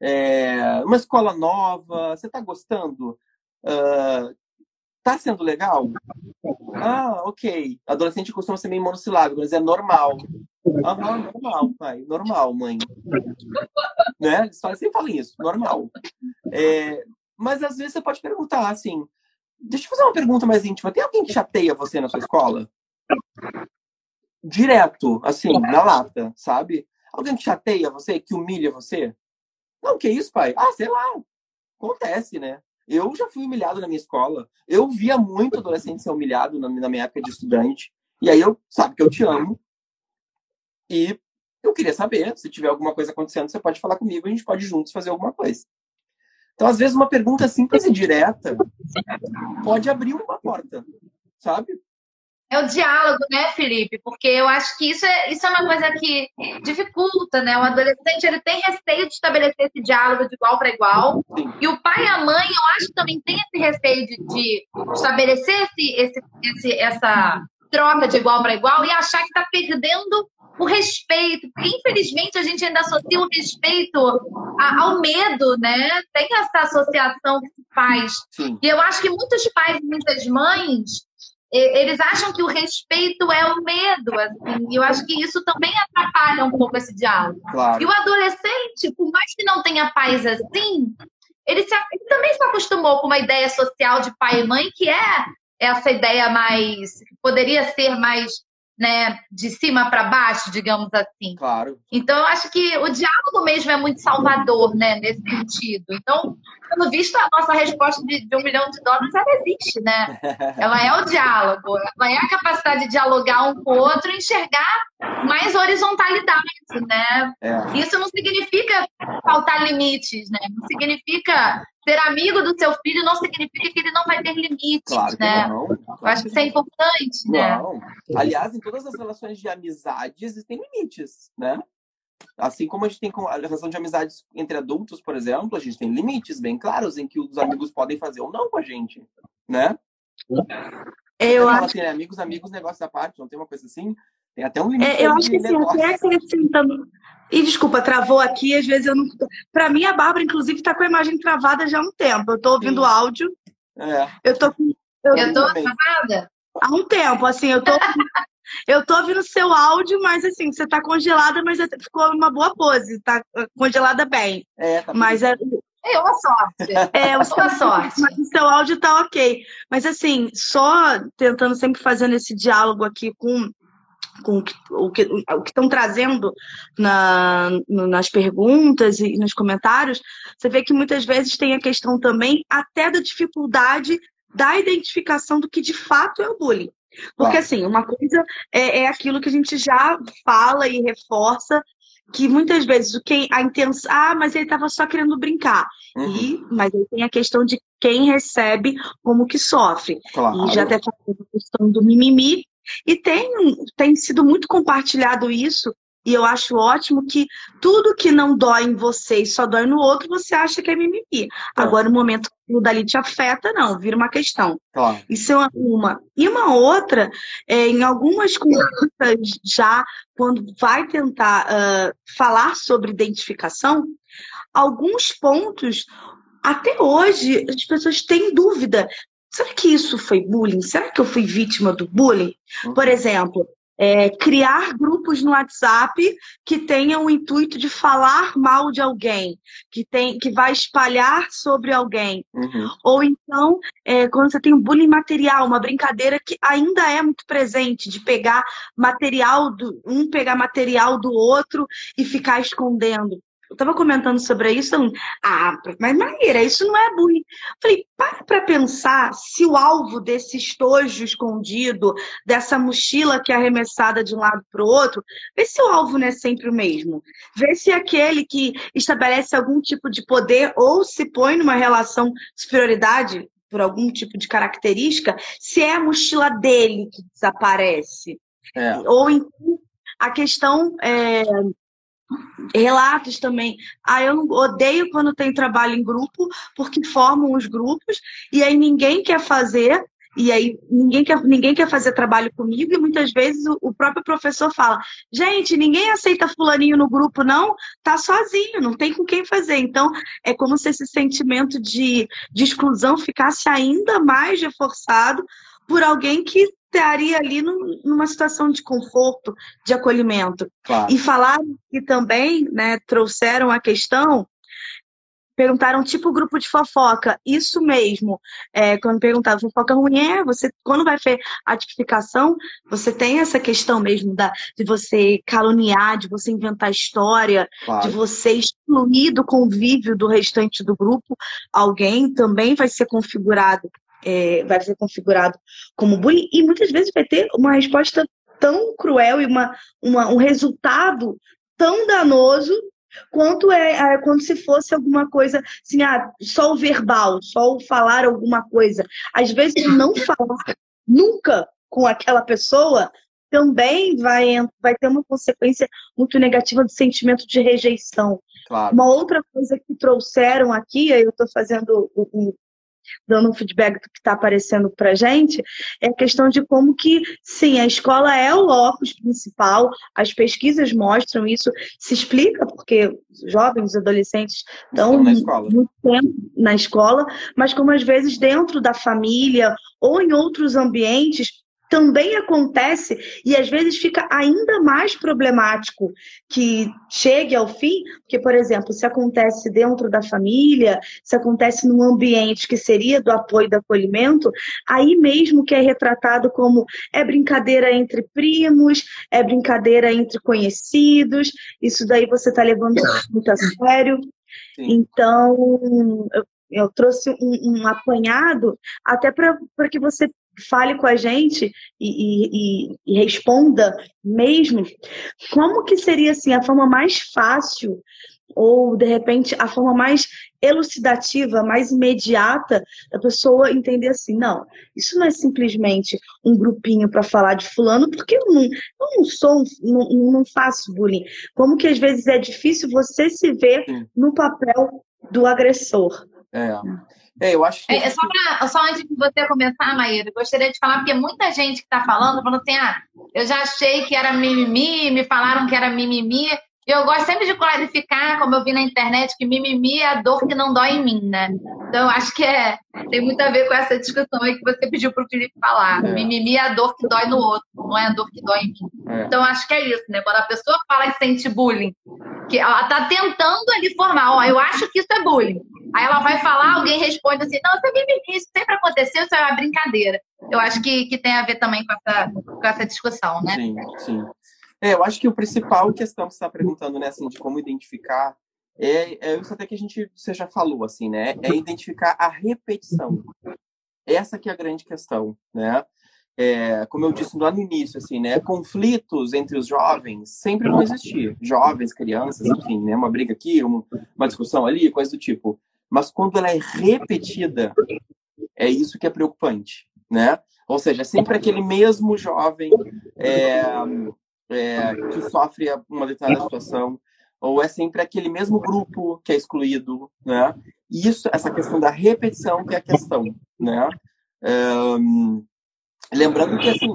É, uma escola nova, você tá gostando? Uh, tá sendo legal? Ah, ok. Adolescente costuma ser meio monossilábico, mas é normal. Aham, normal, pai. Normal, mãe. né? Eles sempre falam isso, normal. É, mas às vezes você pode perguntar assim: deixa eu fazer uma pergunta mais íntima. Tem alguém que chateia você na sua escola? Direto, assim, na lata, sabe? Alguém que chateia você, que humilha você? Não, que isso, pai? Ah, sei lá. Acontece, né? Eu já fui humilhado na minha escola. Eu via muito adolescente ser humilhado na, minha época de estudante. E aí eu, sabe que eu te amo. E eu queria saber, se tiver alguma coisa acontecendo, você pode falar comigo, a gente pode juntos fazer alguma coisa. Então, às vezes, uma pergunta simples e direta pode abrir uma porta, sabe? É o diálogo, né, Felipe? Porque eu acho que isso é, isso é uma coisa que dificulta, né? O adolescente ele tem receio de estabelecer esse diálogo de igual para igual. Sim. E o pai e a mãe, eu acho que também tem esse receio de, de estabelecer esse, esse, esse, essa troca de igual para igual e achar que está perdendo o respeito, porque infelizmente a gente ainda associa o respeito ao medo, né? Tem essa associação que se faz. Sim. E eu acho que muitos pais e muitas mães eles acham que o respeito é o medo, assim, e eu acho que isso também atrapalha um pouco esse diálogo. Claro. E o adolescente, por mais que não tenha pais assim, ele, se, ele, também se acostumou com uma ideia social de pai e mãe, que é essa ideia mais, poderia ser mais né, de cima para baixo, digamos assim. Claro. Então, eu acho que o diálogo mesmo é muito salvador, né, nesse sentido. Então, pelo visto, a nossa resposta de, de um milhão de dólares, ela existe, né? Ela é o diálogo, ela é a capacidade de dialogar um com o outro e enxergar mais horizontalidade, né? É. Isso não significa faltar limites, né? Não significa ser amigo do seu filho não significa que ele não vai ter limites, claro né? Não. Eu acho que isso é importante, né? não. né? Aliás, em todas as relações de amizade existem limites, né? Assim como a gente tem com a relação de amizades entre adultos, por exemplo, a gente tem limites bem claros em que os amigos podem fazer ou não com a gente, né? Eu acho... assim, né? amigos, amigos, negócio da parte, não tem uma coisa assim? Tem até um limite. É, eu acho que assim, até acrescentando. E desculpa, travou aqui, às vezes eu não. Para mim, a Bárbara, inclusive, está com a imagem travada já há um tempo. Eu estou ouvindo Sim. áudio. É. Eu tô com. Eu, eu tô travada? Há um tempo, assim, eu tô. eu tô ouvindo seu áudio, mas assim, você tá congelada, mas ficou uma boa pose, tá congelada bem. É, tá mas é, é uma sorte. É, o seu, sorte. Mas o seu áudio tá ok. Mas assim, só tentando sempre fazendo esse diálogo aqui com com o que o que estão trazendo na, nas perguntas e nos comentários, você vê que muitas vezes tem a questão também até da dificuldade da identificação do que de fato é o bullying. Porque, assim, uma coisa é, é aquilo que a gente já fala e reforça, que muitas vezes o quem a intenção, ah, mas ele estava só querendo brincar. Uhum. E, mas aí tem a questão de quem recebe como que sofre. Claro. E já até falou a questão do mimimi, e tem, tem sido muito compartilhado isso, e eu acho ótimo que tudo que não dói em você e só dói no outro, você acha que é mimimi. É. Agora, no momento que o dali te afeta, não, vira uma questão. Claro. Isso é uma. E uma outra, é, em algumas consultas já, quando vai tentar uh, falar sobre identificação, alguns pontos até hoje as pessoas têm dúvida Será que isso foi bullying? Será que eu fui vítima do bullying? Uhum. Por exemplo, é, criar grupos no WhatsApp que tenham o intuito de falar mal de alguém, que, tem, que vai espalhar sobre alguém. Uhum. Ou então, é, quando você tem um bullying material, uma brincadeira que ainda é muito presente, de pegar material do um pegar material do outro e ficar escondendo. Eu tava comentando sobre isso, ah, mas Maíra, isso não é bullying. Falei, para para pensar se o alvo desse estojo escondido, dessa mochila que é arremessada de um lado para o outro, vê se o alvo não é sempre o mesmo. Vê se aquele que estabelece algum tipo de poder ou se põe numa relação de superioridade por algum tipo de característica, se é a mochila dele que desaparece. É. Ou então a questão é, relatos também. Ah, eu odeio quando tem trabalho em grupo, porque formam os grupos, e aí ninguém quer fazer, e aí ninguém quer, ninguém quer fazer trabalho comigo, e muitas vezes o, o próprio professor fala: gente, ninguém aceita fulaninho no grupo, não, tá sozinho, não tem com quem fazer. Então, é como se esse sentimento de, de exclusão ficasse ainda mais reforçado por alguém que estaria ali numa situação de conforto, de acolhimento. Claro. E falaram que também né, trouxeram a questão perguntaram tipo grupo de fofoca. Isso mesmo. É, quando perguntavam fofoca ruim, é, você, quando vai ver a tipificação, você tem essa questão mesmo da, de você caluniar, de você inventar história, claro. de você excluir do convívio do restante do grupo. Alguém também vai ser configurado é, vai ser configurado como bullying e muitas vezes vai ter uma resposta tão cruel e uma, uma um resultado tão danoso quanto é, é quando se fosse alguma coisa assim, ah, só o verbal, só o falar alguma coisa. Às vezes não falar nunca com aquela pessoa também vai, vai ter uma consequência muito negativa do sentimento de rejeição. Claro. Uma outra coisa que trouxeram aqui, eu estou fazendo um, dando um feedback do que está aparecendo para gente, é a questão de como que, sim, a escola é o locus principal, as pesquisas mostram isso, se explica porque os jovens, os adolescentes estão muito tempo na escola, mas como às vezes dentro da família ou em outros ambientes também acontece e às vezes fica ainda mais problemático que chegue ao fim, porque, por exemplo, se acontece dentro da família, se acontece num ambiente que seria do apoio e do acolhimento, aí mesmo que é retratado como é brincadeira entre primos, é brincadeira entre conhecidos, isso daí você está levando muito a sério. Sim. Então, eu, eu trouxe um, um apanhado até para que você fale com a gente e, e, e, responda mesmo como que seria assim a forma mais fácil ou de repente a forma mais elucidativa, mais imediata da pessoa entender assim, não, isso não é simplesmente um grupinho para falar de fulano, porque eu não, eu não sou, não, não faço bullying. Como que às vezes é difícil você se ver no papel do agressor. É. É, eu acho que. É, só, pra, só antes de você começar, Maíra, gostaria de falar, porque muita gente que está falando, falando assim, ah, eu já achei que era mimimi, me falaram que era mimimi. E eu gosto sempre de clarificar, como eu vi na internet, que mimimi é a dor que não dói em mim, né? Então, acho que é, tem muito a ver com essa discussão aí que você pediu para o Felipe falar. É. Mimimi é a dor que dói no outro, não é a dor que dói em mim. É. Então, acho que é isso, né? Quando a pessoa fala que sente bullying, que ela está tentando ali formar, ó, eu acho que isso é bullying. Aí ela vai falar, alguém responde assim, não, isso é mimimi, isso sempre aconteceu, isso é uma brincadeira. Eu acho que, que tem a ver também com essa, com essa discussão, né? Sim, sim. É, eu acho que o principal questão que você está perguntando, né, assim, de como identificar, é, é isso até que a gente, você já falou, assim, né, é identificar a repetição. Essa que é a grande questão, né? É, como eu disse lá no início, assim, né, conflitos entre os jovens sempre vão existir. Jovens, crianças, enfim, né, uma briga aqui, uma, uma discussão ali, coisa do tipo. Mas quando ela é repetida, é isso que é preocupante, né? Ou seja, é sempre aquele mesmo jovem é, é, que sofre uma determinada situação, ou é sempre aquele mesmo grupo que é excluído, né? Isso, essa questão da repetição que é a questão, né? Um, lembrando que, assim,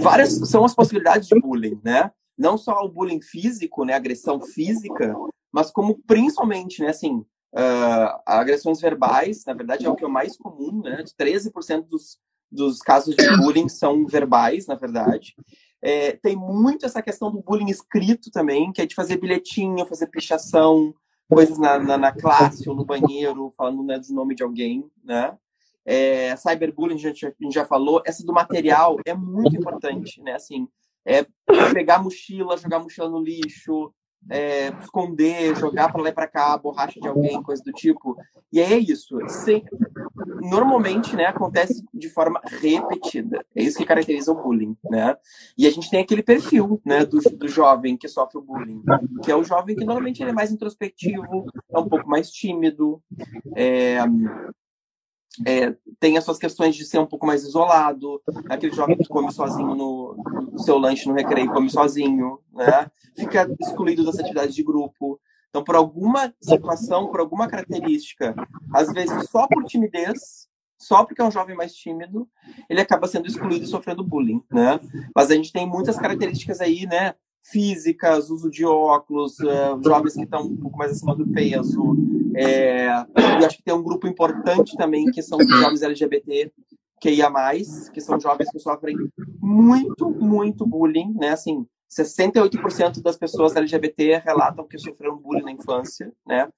várias são as possibilidades de bullying, né? Não só o bullying físico, né? Agressão física, mas como principalmente, né? Assim, uh, agressões verbais, na verdade, é o que é o mais comum, né? De 13% dos, dos casos de bullying são verbais, na verdade. É, tem muito essa questão do bullying escrito também, que é de fazer bilhetinho, fazer pichação, coisas na, na, na classe ou no banheiro, falando né, do nome de alguém, né? É, cyberbullying, a gente, a gente já falou. Essa do material é muito importante, né? Assim, é pegar mochila, jogar mochila no lixo, é, esconder, jogar para lá e para cá, borracha de alguém, coisa do tipo. E aí é isso. normalmente, né, acontece de forma repetida. É isso que caracteriza o bullying, né? E a gente tem aquele perfil, né, do, do jovem que sofre o bullying, que é o jovem que normalmente ele é mais introspectivo, é um pouco mais tímido, é, é, tem as suas questões de ser um pouco mais isolado, aquele jovem que come sozinho no, no seu lanche no recreio, come sozinho, né? Fica excluído das atividades de grupo. Então, por alguma situação, por alguma característica, às vezes só por timidez, só porque é um jovem mais tímido, ele acaba sendo excluído e sofrendo bullying, né? Mas a gente tem muitas características aí, né? físicas, uso de óculos, uh, jovens que estão um pouco mais acima do peso. É, e acho que tem um grupo importante também que são os jovens LGBT que ia mais, que são jovens que sofrem muito, muito bullying, né? Assim, 68% das pessoas LGBT relatam que sofreram bullying na infância, né?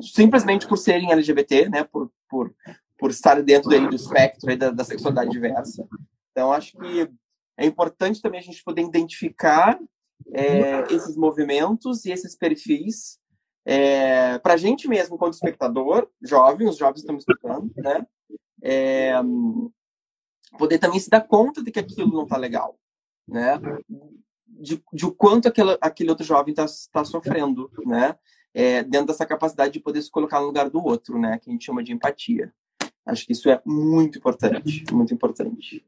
Simplesmente por serem LGBT, né? Por, por, por estar dentro do espectro da, da sexualidade diversa. Então, acho que é importante também a gente poder identificar é, esses movimentos e esses perfis é, para a gente mesmo, quanto espectador, jovem, os jovens estão escutando, né? É, poder também se dar conta de que aquilo não está legal, né? De, de o quanto aquele, aquele outro jovem está tá sofrendo, né? É, dentro dessa capacidade de poder se colocar no lugar do outro, né? Que a gente chama de empatia. Acho que isso é muito importante, muito importante.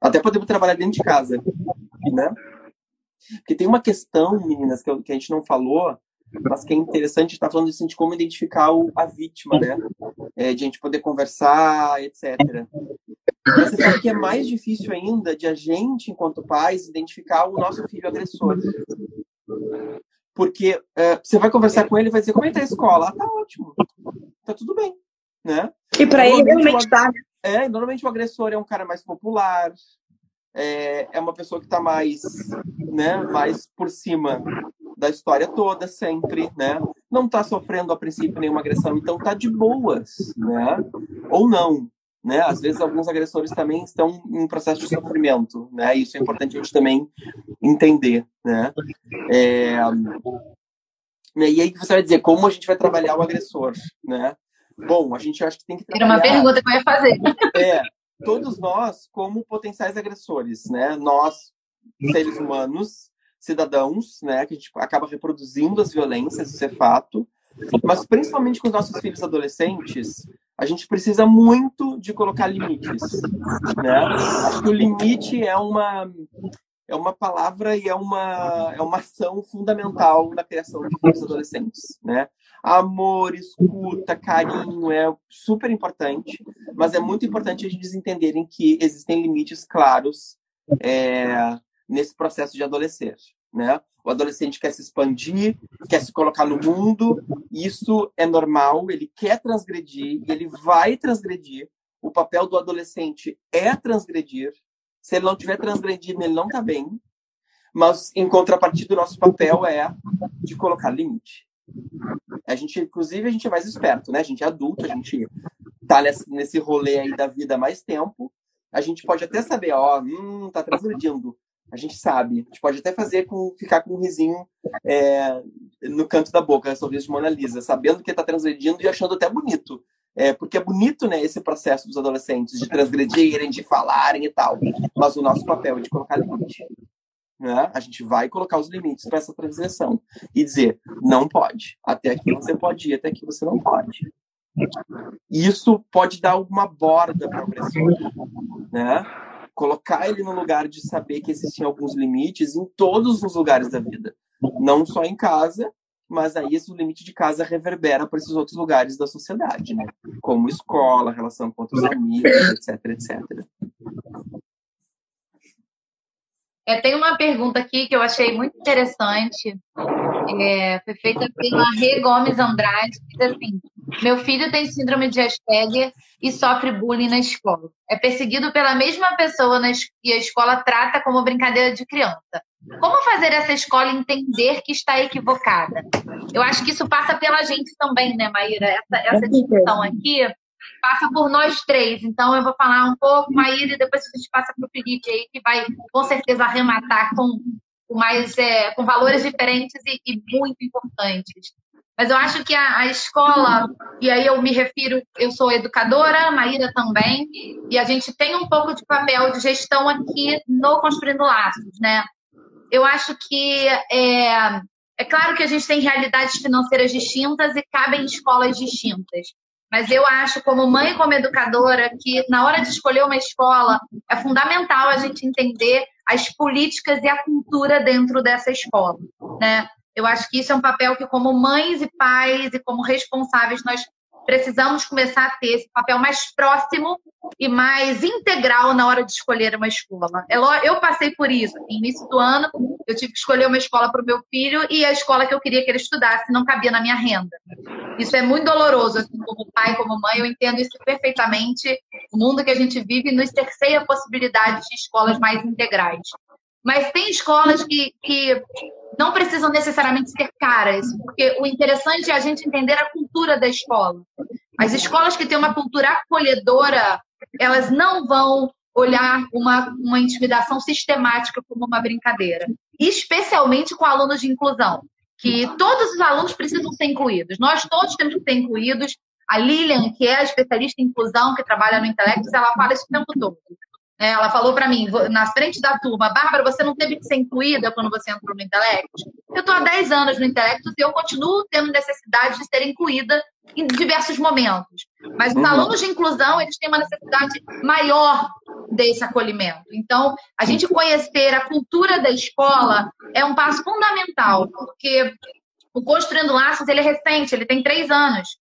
Até podemos trabalhar dentro de casa, né? Porque tem uma questão, meninas, que, que a gente não falou, mas que é interessante estar falando assim, de como identificar o, a vítima, né? É, de a gente poder conversar, etc. Mas você sabe que é mais difícil ainda de a gente, enquanto pais, identificar o nosso filho agressor. Porque é, você vai conversar com ele e vai dizer, como é que tá a escola? Ah, tá ótimo. Tá tudo bem, né? E para ele realmente está. É, normalmente o agressor é um cara mais popular, é, é uma pessoa que está mais, né, mais por cima da história toda, sempre, né? Não está sofrendo a princípio nenhuma agressão, então está de boas, né? Ou não, né? Às vezes alguns agressores também estão em processo de sofrimento, né? Isso é importante a gente também entender, né? É... E aí você vai dizer como a gente vai trabalhar o agressor, né? Bom, a gente acha que tem que trabalhar... Era uma pergunta que eu ia fazer. É, todos nós como potenciais agressores, né? Nós, seres humanos, cidadãos, né? Que a gente acaba reproduzindo as violências, isso é fato. Mas principalmente com os nossos filhos adolescentes, a gente precisa muito de colocar limites, né? Acho que o limite é uma é uma palavra e é uma, é uma ação fundamental na criação de filhos adolescentes, né? Amor, escuta, carinho é super importante, mas é muito importante a gente entenderem que existem limites claros é, nesse processo de adolescer, né? O adolescente quer se expandir, quer se colocar no mundo, isso é normal, ele quer transgredir, ele vai transgredir. O papel do adolescente é transgredir. Se ele não estiver transgredindo, ele não está bem. Mas, em contrapartida, o nosso papel é de colocar limite. A gente, inclusive, a gente é mais esperto, né? A gente é adulto, a gente tá nesse, nesse rolê aí da vida há mais tempo. A gente pode até saber, ó, hum, tá transgredindo. A gente sabe. A gente pode até fazer com ficar com um risinho é, no canto da boca, sorriso de Mona Lisa, sabendo que tá transgredindo e achando até bonito. É, porque é bonito, né, esse processo dos adolescentes de transgredirem, de falarem e tal. Mas o nosso papel é de colocar limite. Né? A gente vai colocar os limites para essa transgressão e dizer: não pode. Até aqui você pode ir, até aqui você não pode. Isso pode dar alguma borda para o agressor, né? Colocar ele no lugar de saber que existem alguns limites em todos os lugares da vida, não só em casa, mas aí esse limite de casa reverbera para esses outros lugares da sociedade, né? Como escola, relação com outros amigos, etc, etc. É, tem uma pergunta aqui que eu achei muito interessante. É, foi feita pela Rê Gomes Andrade, que diz assim: Meu filho tem síndrome de Asperger e sofre bullying na escola. É perseguido pela mesma pessoa e a escola trata como brincadeira de criança. Como fazer essa escola entender que está equivocada? Eu acho que isso passa pela gente também, né, Maíra? Essa, essa discussão aqui passa por nós três. Então, eu vou falar um pouco, Maíra, e depois a gente passa para o Felipe aí, que vai com certeza arrematar com mais é, com valores diferentes e, e, muito importantes. Mas eu acho que a, a, escola, e aí eu me refiro, eu sou educadora, Maíra também, e a gente tem um pouco de papel de gestão aqui no Construindo Laços, né? Eu acho que é, é claro que a gente tem realidades financeiras distintas e cabem escolas distintas. Mas eu acho, como mãe e como educadora, que na hora de escolher uma escola, é fundamental a gente entender as políticas e a cultura dentro dessa escola, né? Eu acho que isso é um papel que, como mães e pais e como responsáveis, nós precisamos começar a ter esse papel mais próximo e mais integral na hora de escolher uma escola. É eu passei por isso. No início do ano, eu tive que escolher uma escola para o meu filho e a escola que eu queria que ele estudasse não cabia na minha renda. Isso é muito doloroso, assim, como pai, como mãe, eu entendo isso perfeitamente. O mundo que a gente vive nos cerceia a possibilidade de escolas mais integrais. Mas tem escolas que, que não precisam necessariamente ser caras, porque o interessante é a gente entender a cultura da escola. As escolas que têm uma cultura acolhedora, elas não vão olhar uma, uma intimidação sistemática como uma brincadeira, especialmente com alunos de inclusão, que todos os alunos precisam ser incluídos. Nós todos temos que ser incluídos. A Lilian, que é a especialista em inclusão, que trabalha no Intelectus, ela fala isso o tempo todo. É, ela falou para mim, na frente da turma, Bárbara, você não teve que ser incluída quando você entrou no Intelectus? Eu estou há 10 anos no Intelectus e eu continuo tendo necessidade de ser incluída em diversos momentos. Mas os uhum. alunos de inclusão, eles têm uma necessidade maior desse acolhimento. Então, a gente conhecer a cultura da escola é um passo fundamental, porque o Construindo Laços, ele é recente, ele tem três anos.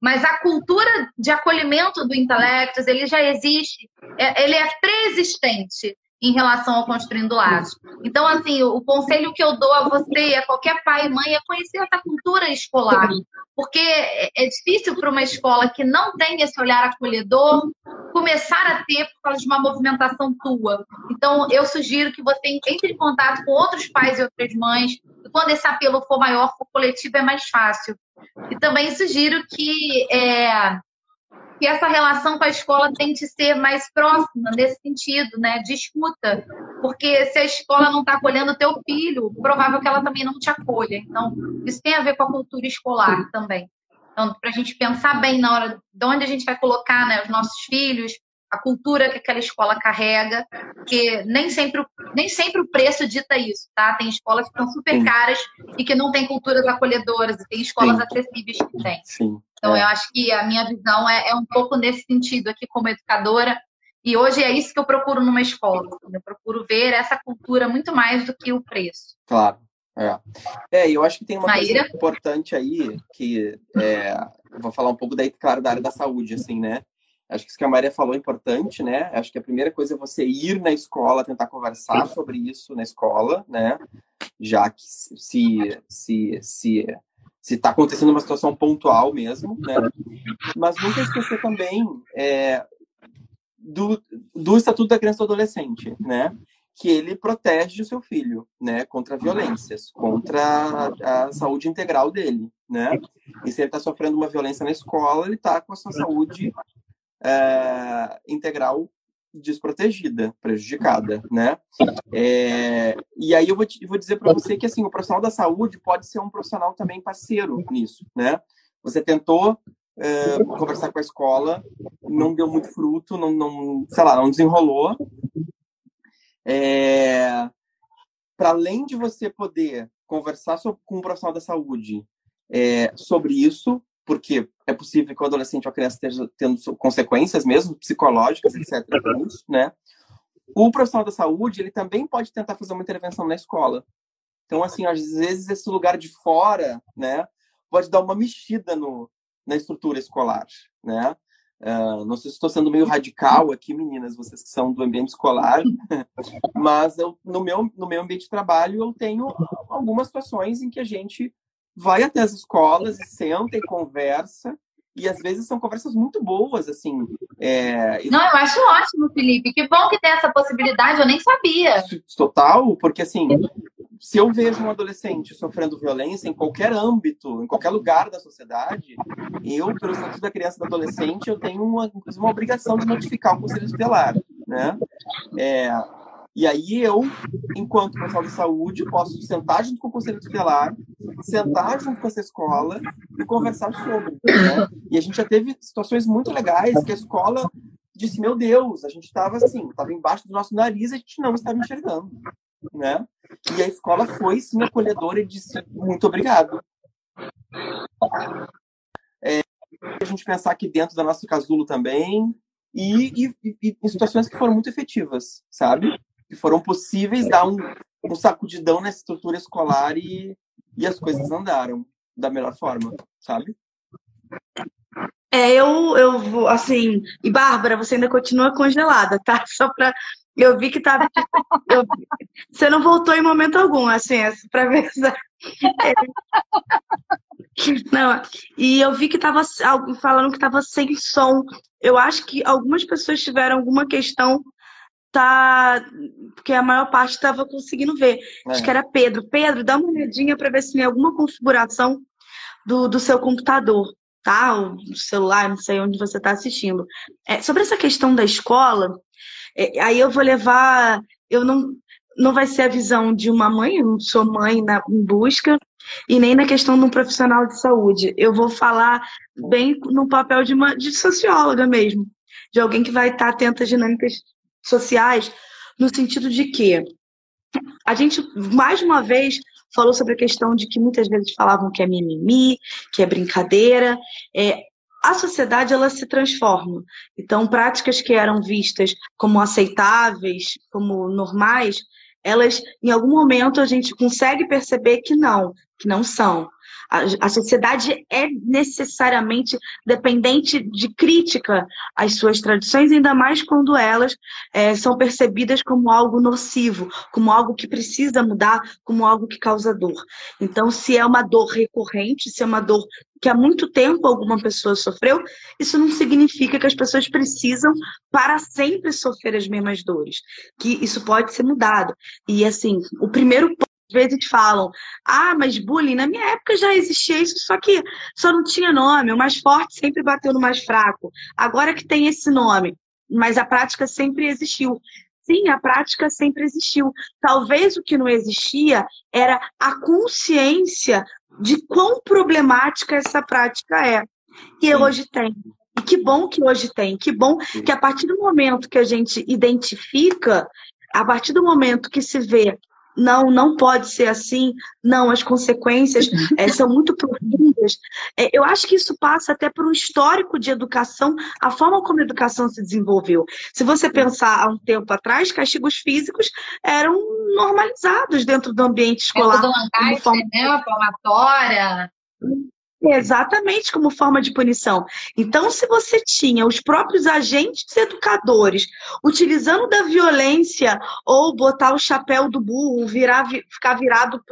Mas a cultura de acolhimento do intelectus, ele já existe, é, ele é pré-existente em relação ao construindo laços. Então, assim, o, conselho que eu dou a você a qualquer pai e mãe é conhecer essa cultura escolar, porque é, é difícil para uma escola que não tem esse olhar acolhedor começar a ter por causa de uma movimentação tua. Então, eu sugiro que você entre em contato com outros pais e outras mães, e quando esse apelo for maior, o coletivo é mais fácil. E também sugiro que, é, que essa relação com a escola tente ser mais próxima nesse sentido, né? De escuta. Porque se a escola não está acolhendo o teu filho, provável que ela também não te acolha. Então, isso tem a ver com a cultura escolar também. Então, para a gente pensar bem na hora de onde a gente vai colocar né, os nossos filhos, a cultura que aquela escola carrega, porque nem sempre, nem sempre o preço dita isso, tá? Tem escolas que são super caras e que não têm culturas acolhedoras, e tem escolas Sim. acessíveis que têm. Sim. Então, é. eu acho que a minha visão é, é, um pouco nesse sentido aqui como educadora, e hoje é isso que eu procuro numa escola. Eu procuro ver essa cultura muito mais do que o preço. Claro. É, é eu acho que tem uma Maíra? coisa importante aí, que é, vou falar um pouco daí, claro, da área da saúde, assim, né? Acho que isso que a Maria falou é importante, né? Acho que a primeira coisa é você ir na escola, tentar conversar sobre isso na escola, né? Já que se se se se está acontecendo uma situação pontual mesmo, né? Mas nunca esquecer também é, do, do Estatuto da Criança e do Adolescente, né? Que ele protege o seu filho, né? Contra violências, contra a, a saúde integral dele, né? E se ele está sofrendo uma violência na escola, ele está com a sua saúde é, integral desprotegida, prejudicada, né? É, e aí eu vou, te, vou dizer para você que assim o profissional da saúde pode ser um profissional também parceiro nisso, né? Você tentou é, conversar com a escola, não deu muito fruto, não, não sei lá, não desenrolou. É, para além de você poder conversar sobre, com um profissional da saúde é, sobre isso, porque é possível que o adolescente ou a criança esteja tendo consequências mesmo psicológicas, etc. Isso, né? O profissional da saúde, ele também pode tentar fazer uma intervenção na escola. Então, assim, às vezes esse lugar de fora, né, pode dar uma mexida no, na estrutura escolar, né? Uh, não sei se estou sendo meio radical aqui, meninas, vocês que são do ambiente escolar, mas eu, no, meu, no meu ambiente de trabalho eu tenho algumas situações em que a gente vai até as escolas e senta e conversa. E às vezes são conversas muito boas, assim. É... Não, eu acho ótimo, Felipe. Que bom que tem essa possibilidade, eu nem sabia. Total, porque assim, se eu vejo um adolescente sofrendo violência em qualquer âmbito, em qualquer lugar da sociedade, eu, pelo estatuto da criança e do adolescente, eu tenho uma, uma obrigação de notificar o conselho tutelar, né? É, E aí eu, enquanto profissional de saúde, posso sentar junto com o conselho tutelar, sentar junto com essa escola e conversar sobre. Né? E a gente já teve situações muito legais que a escola disse, meu Deus, a gente estava assim, estava embaixo do nosso nariz e a gente não estava enxergando. Né? E a escola foi, sim, acolhedora e disse, muito obrigado. É, a gente pensar aqui dentro da nossa casulo também, e, e, e, em situações que foram muito efetivas, sabe? Que foram possíveis dar um, um sacudidão nessa estrutura escolar e, e as coisas andaram da melhor forma, sabe? É, eu, eu, assim, e Bárbara, você ainda continua congelada, tá? Só pra. Eu vi que tava. Eu, você não voltou em momento algum, assim, é pra ver. É, não, e eu vi que tava falando que tava sem som. Eu acho que algumas pessoas tiveram alguma questão, tá? Porque a maior parte estava conseguindo ver. É. Acho que era Pedro. Pedro, dá uma olhadinha para ver se tem alguma configuração do, do seu computador, tá? O celular, não sei onde você está assistindo. É, sobre essa questão da escola, é, aí eu vou levar. Eu não. Não vai ser a visão de uma mãe, eu não sou mãe na, em busca, e nem na questão de um profissional de saúde. Eu vou falar bem no papel de, uma, de socióloga mesmo, de alguém que vai estar atenta às dinâmicas sociais, no sentido de que a gente, mais uma vez, falou sobre a questão de que muitas vezes falavam que é mimimi, que é brincadeira. É, a sociedade ela se transforma. Então, práticas que eram vistas como aceitáveis, como normais, elas, em algum momento, a gente consegue perceber que não, que não são. A, sociedade é necessariamente dependente de crítica às suas tradições, ainda mais quando elas é, são percebidas como algo nocivo, como algo que precisa mudar, como algo que causa dor. Então, se é uma dor recorrente, se é uma dor que há muito tempo alguma pessoa sofreu, isso não significa que as pessoas precisam para sempre sofrer as mesmas dores, que isso pode ser mudado. E assim, o primeiro vezes falam, ah, mas bullying, na minha época já existia isso, só que só não tinha nome, o mais forte sempre bateu no mais fraco. Agora que tem esse nome, mas a prática sempre existiu. Sim, a prática sempre existiu. Talvez o que não existia era a consciência de quão problemática essa prática é. E hoje tem. E que bom que hoje tem. Que bom que a partir do momento que a gente identifica, a partir do momento que se vê não, não pode ser assim, não, as consequências é, são muito profundas. É, eu acho que isso passa até por um histórico de educação, a forma como a educação se desenvolveu. Se você pensar há um tempo atrás, castigos físicos eram normalizados dentro do ambiente escolar. Dentro do Lancaster, forma... né? Palmatória. Exatamente como forma de punição. Então, se você tinha os próprios agentes educadores utilizando da violência ou botar o chapéu do burro, virar, ficar virado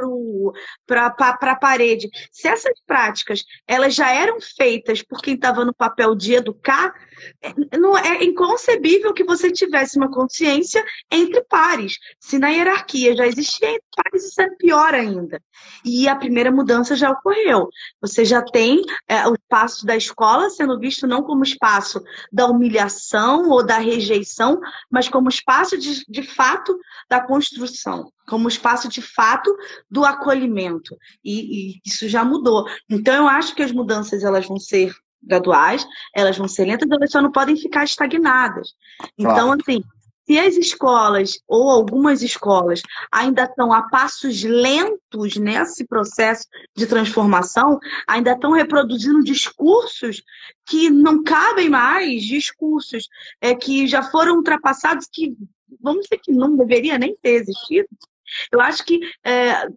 para a parede, se essas práticas elas já eram feitas por quem estava no papel de educar, não é inconcebível que você tivesse uma consciência entre pares. Se na hierarquia já existia entre pares, isso é pior ainda. E a primeira mudança já ocorreu. Você já tem é, o espaço da escola sendo visto não como espaço da humilhação ou da rejeição, mas como espaço de, de fato da construção, como espaço de fato do acolhimento. E, e isso já mudou. Então eu acho que as mudanças elas vão ser graduais, elas vão ser lentas, elas só não podem ficar estagnadas. Então, claro. assim, se as escolas, ou algumas escolas, ainda estão a passos lentos nesse processo de transformação, ainda estão reproduzindo discursos que não cabem mais, discursos é, que já foram ultrapassados, que vamos dizer que não deveria nem ter existido. Eu acho que é,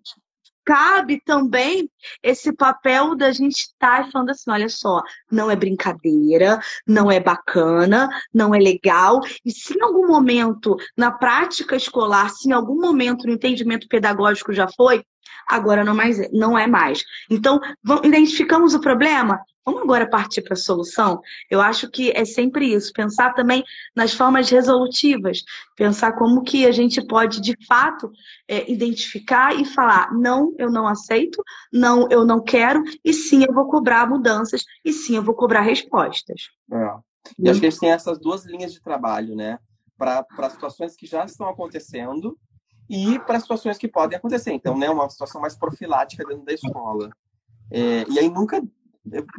cabe também esse papel da gente estar tá falando assim, olha só, não é brincadeira, não é bacana, não é legal, e se em algum momento na prática escolar, se em algum momento no entendimento pedagógico já foi, agora não, mais, não é mais. Então, identificamos o problema? Vamos agora partir para a solução? Eu acho que é sempre isso, pensar também nas formas resolutivas, pensar como que a gente pode, de fato, é, identificar e falar, não, eu não aceito, não, eu não quero, e sim, eu vou cobrar mudanças, e sim, eu vou cobrar respostas. É. E acho que a gente tem essas duas linhas de trabalho, né? para situações que já estão acontecendo e para situações que podem acontecer. Então, né, uma situação mais profilática dentro da escola. É, e aí nunca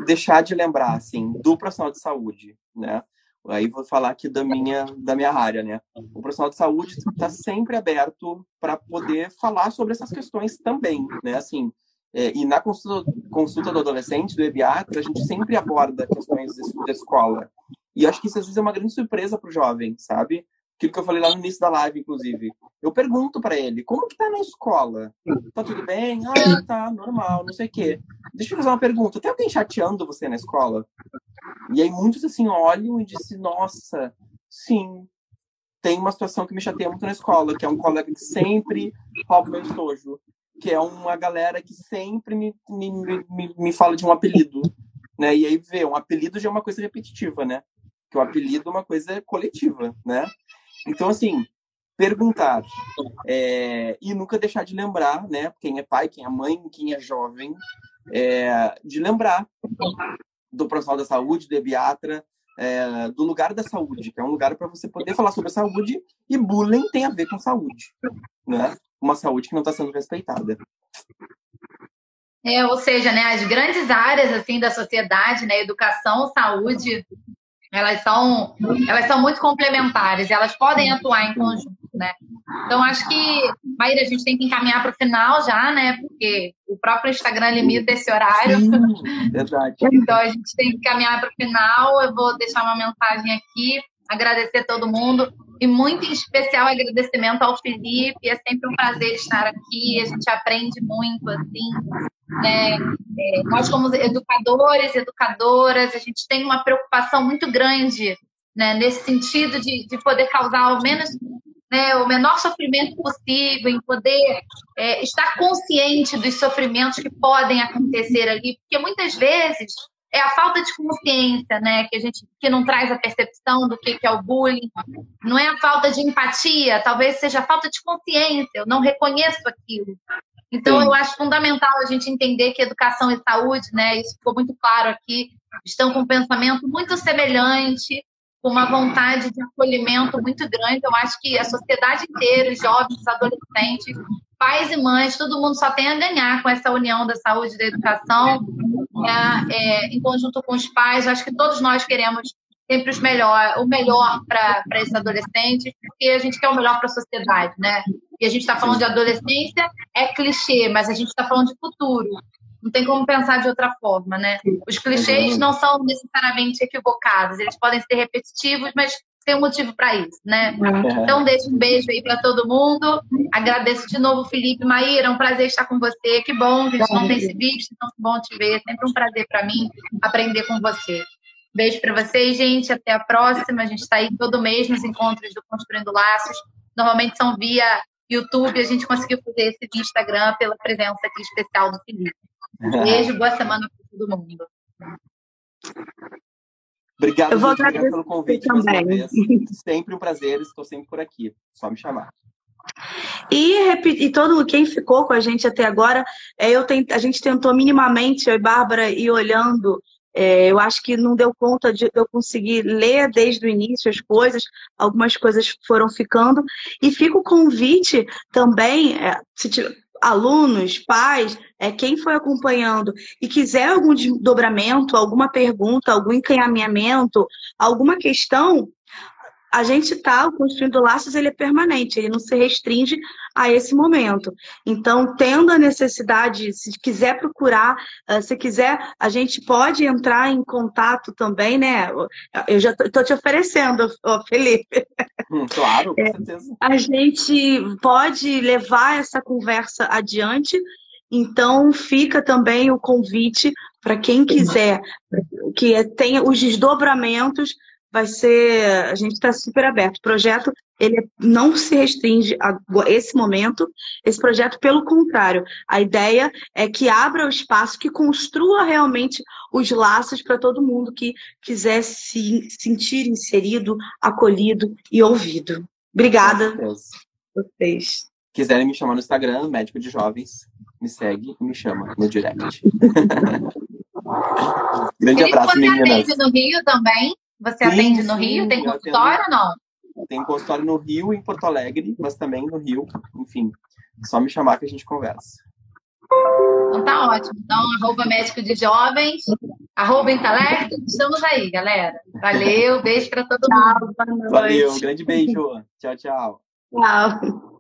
deixar de lembrar, assim, do profissional de saúde, né? Aí vou falar aqui da minha, da minha área, né? O profissional de saúde está sempre aberto para poder falar sobre essas questões também, né? Assim, é, e na consulta, consulta, do adolescente, do EBIATRA, a gente sempre aborda questões da escola. E acho que isso às vezes é uma grande surpresa para o jovem, sabe? Aquilo que eu falei lá no início da live, inclusive. Eu pergunto para ele, como que tá na escola? Tá tudo bem? Ah, tá, normal, não sei o quê. Deixa eu fazer uma pergunta. Tem alguém chateando você na escola? E aí muitos assim olham e dizem, nossa, sim, tem uma situação que me chateia muito na escola, que é um colega que sempre rouba meu estojo, que é uma galera que sempre me, me, me, me fala de um apelido, né? E aí vê, um apelido já é uma coisa repetitiva, né? Que o apelido é uma coisa coletiva, né? Então, assim, perguntar é, e nunca deixar de lembrar, né? Quem é pai, quem é mãe, quem é jovem, é, de lembrar do profissional da saúde, do ebiatra, é, do lugar da saúde, que é um lugar para você poder falar sobre a saúde e bullying tem a ver com saúde, né? Uma saúde que não está sendo respeitada. É, ou seja, né, as grandes áreas assim da sociedade, né, educação, saúde, elas são, elas são muito complementares, elas podem atuar em conjunto, né? Então, acho que, Maíra, a gente tem que encaminhar para o final já, né? Porque o próprio Instagram limita esse horário. Sim, verdade. então, a gente tem que caminhar para o final. Eu vou deixar uma mensagem aqui, agradecer todo mundo. E muito em especial agradecimento ao Felipe. É sempre um prazer estar aqui. A gente aprende muito, assim. Né? É, nós, como educadores, educadoras, a gente tem uma preocupação muito grande né, nesse sentido de, de poder causar ao menos né, o menor sofrimento possível, em poder é, estar consciente dos sofrimentos que podem acontecer ali, porque muitas vezes é a falta de consciência, né, que a gente que não traz a percepção do que, que é o bullying, não é a falta de empatia, talvez seja a falta de consciência, eu não reconheço aquilo. Então, Sim. eu acho fundamental a gente entender que educação e saúde, né, isso ficou muito claro aqui, estão com um pensamento muito semelhante, com uma vontade de acolhimento muito grande. Eu acho que a sociedade inteira, os jovens, os adolescentes, pais e mães, todo mundo só tem a ganhar com essa união da saúde e da educação, é, é, em conjunto com os pais. Eu acho que todos nós queremos sempre os melhor, o melhor para esses adolescentes, porque a gente quer o melhor para a sociedade, né? E a gente está falando de adolescência, é clichê, mas a gente está falando de futuro. Não tem como pensar de outra forma, né? Os clichês não são necessariamente equivocados, eles podem ser repetitivos, mas tem um motivo para isso, né? Uhum. Então, deixo um beijo aí para todo mundo. Agradeço de novo, Felipe. Maíra, é um prazer estar com você. Que bom que a gente não tem se visto, então que bom te ver. É sempre um prazer para mim aprender com você. Beijo para vocês, gente. Até a próxima. A gente está aí todo mês nos encontros do Construindo Laços. Normalmente são via YouTube. A gente conseguiu fazer esse Instagram pela presença aqui especial do Felipe. Beijo, boa semana para todo mundo. Obrigado, Eu vou gente, pelo convite também. Sempre um prazer, estou sempre por aqui. Só me chamar. E, e todo quem ficou com a gente até agora, é, eu tent, a gente tentou minimamente, eu e Bárbara, ir olhando. É, eu acho que não deu conta de eu conseguir ler desde o início as coisas, algumas coisas foram ficando. E fica o convite também, é, tiver, alunos, pais, é, quem foi acompanhando e quiser algum desdobramento, alguma pergunta, algum encaminhamento, alguma questão, a gente está construindo laços, ele é permanente, ele não se restringe a esse momento. Então, tendo a necessidade, se quiser procurar, eh, se quiser, a gente pode entrar em contato também, né? Eu já estou te oferecendo, Felipe. Hum, claro, com é, certeza. A gente pode levar essa conversa adiante. Então, fica também o convite para quem quiser que tenha os desdobramentos vai ser. A gente está super aberto. O projeto ele não se restringe a esse momento. Esse projeto, pelo contrário, a ideia é que abra o espaço, que construa realmente os laços para todo mundo que quiser se sentir inserido, acolhido e ouvido. Obrigada. Vocês. Quiserem me chamar no Instagram, médico de jovens, me segue e me chama no direct. Grande abraço, meninas. no Rio também? Você sim, atende no sim, Rio? Tem consultório ou não? tem consultório no Rio e em Porto Alegre, mas também no Rio. Enfim, só me chamar que a gente conversa. Então tá ótimo. Então, arroba médico de jovens, arroba intelecto, estamos aí, galera. Valeu, beijo para todo mundo. Valeu, grande beijo. Tchau, tchau. Tchau.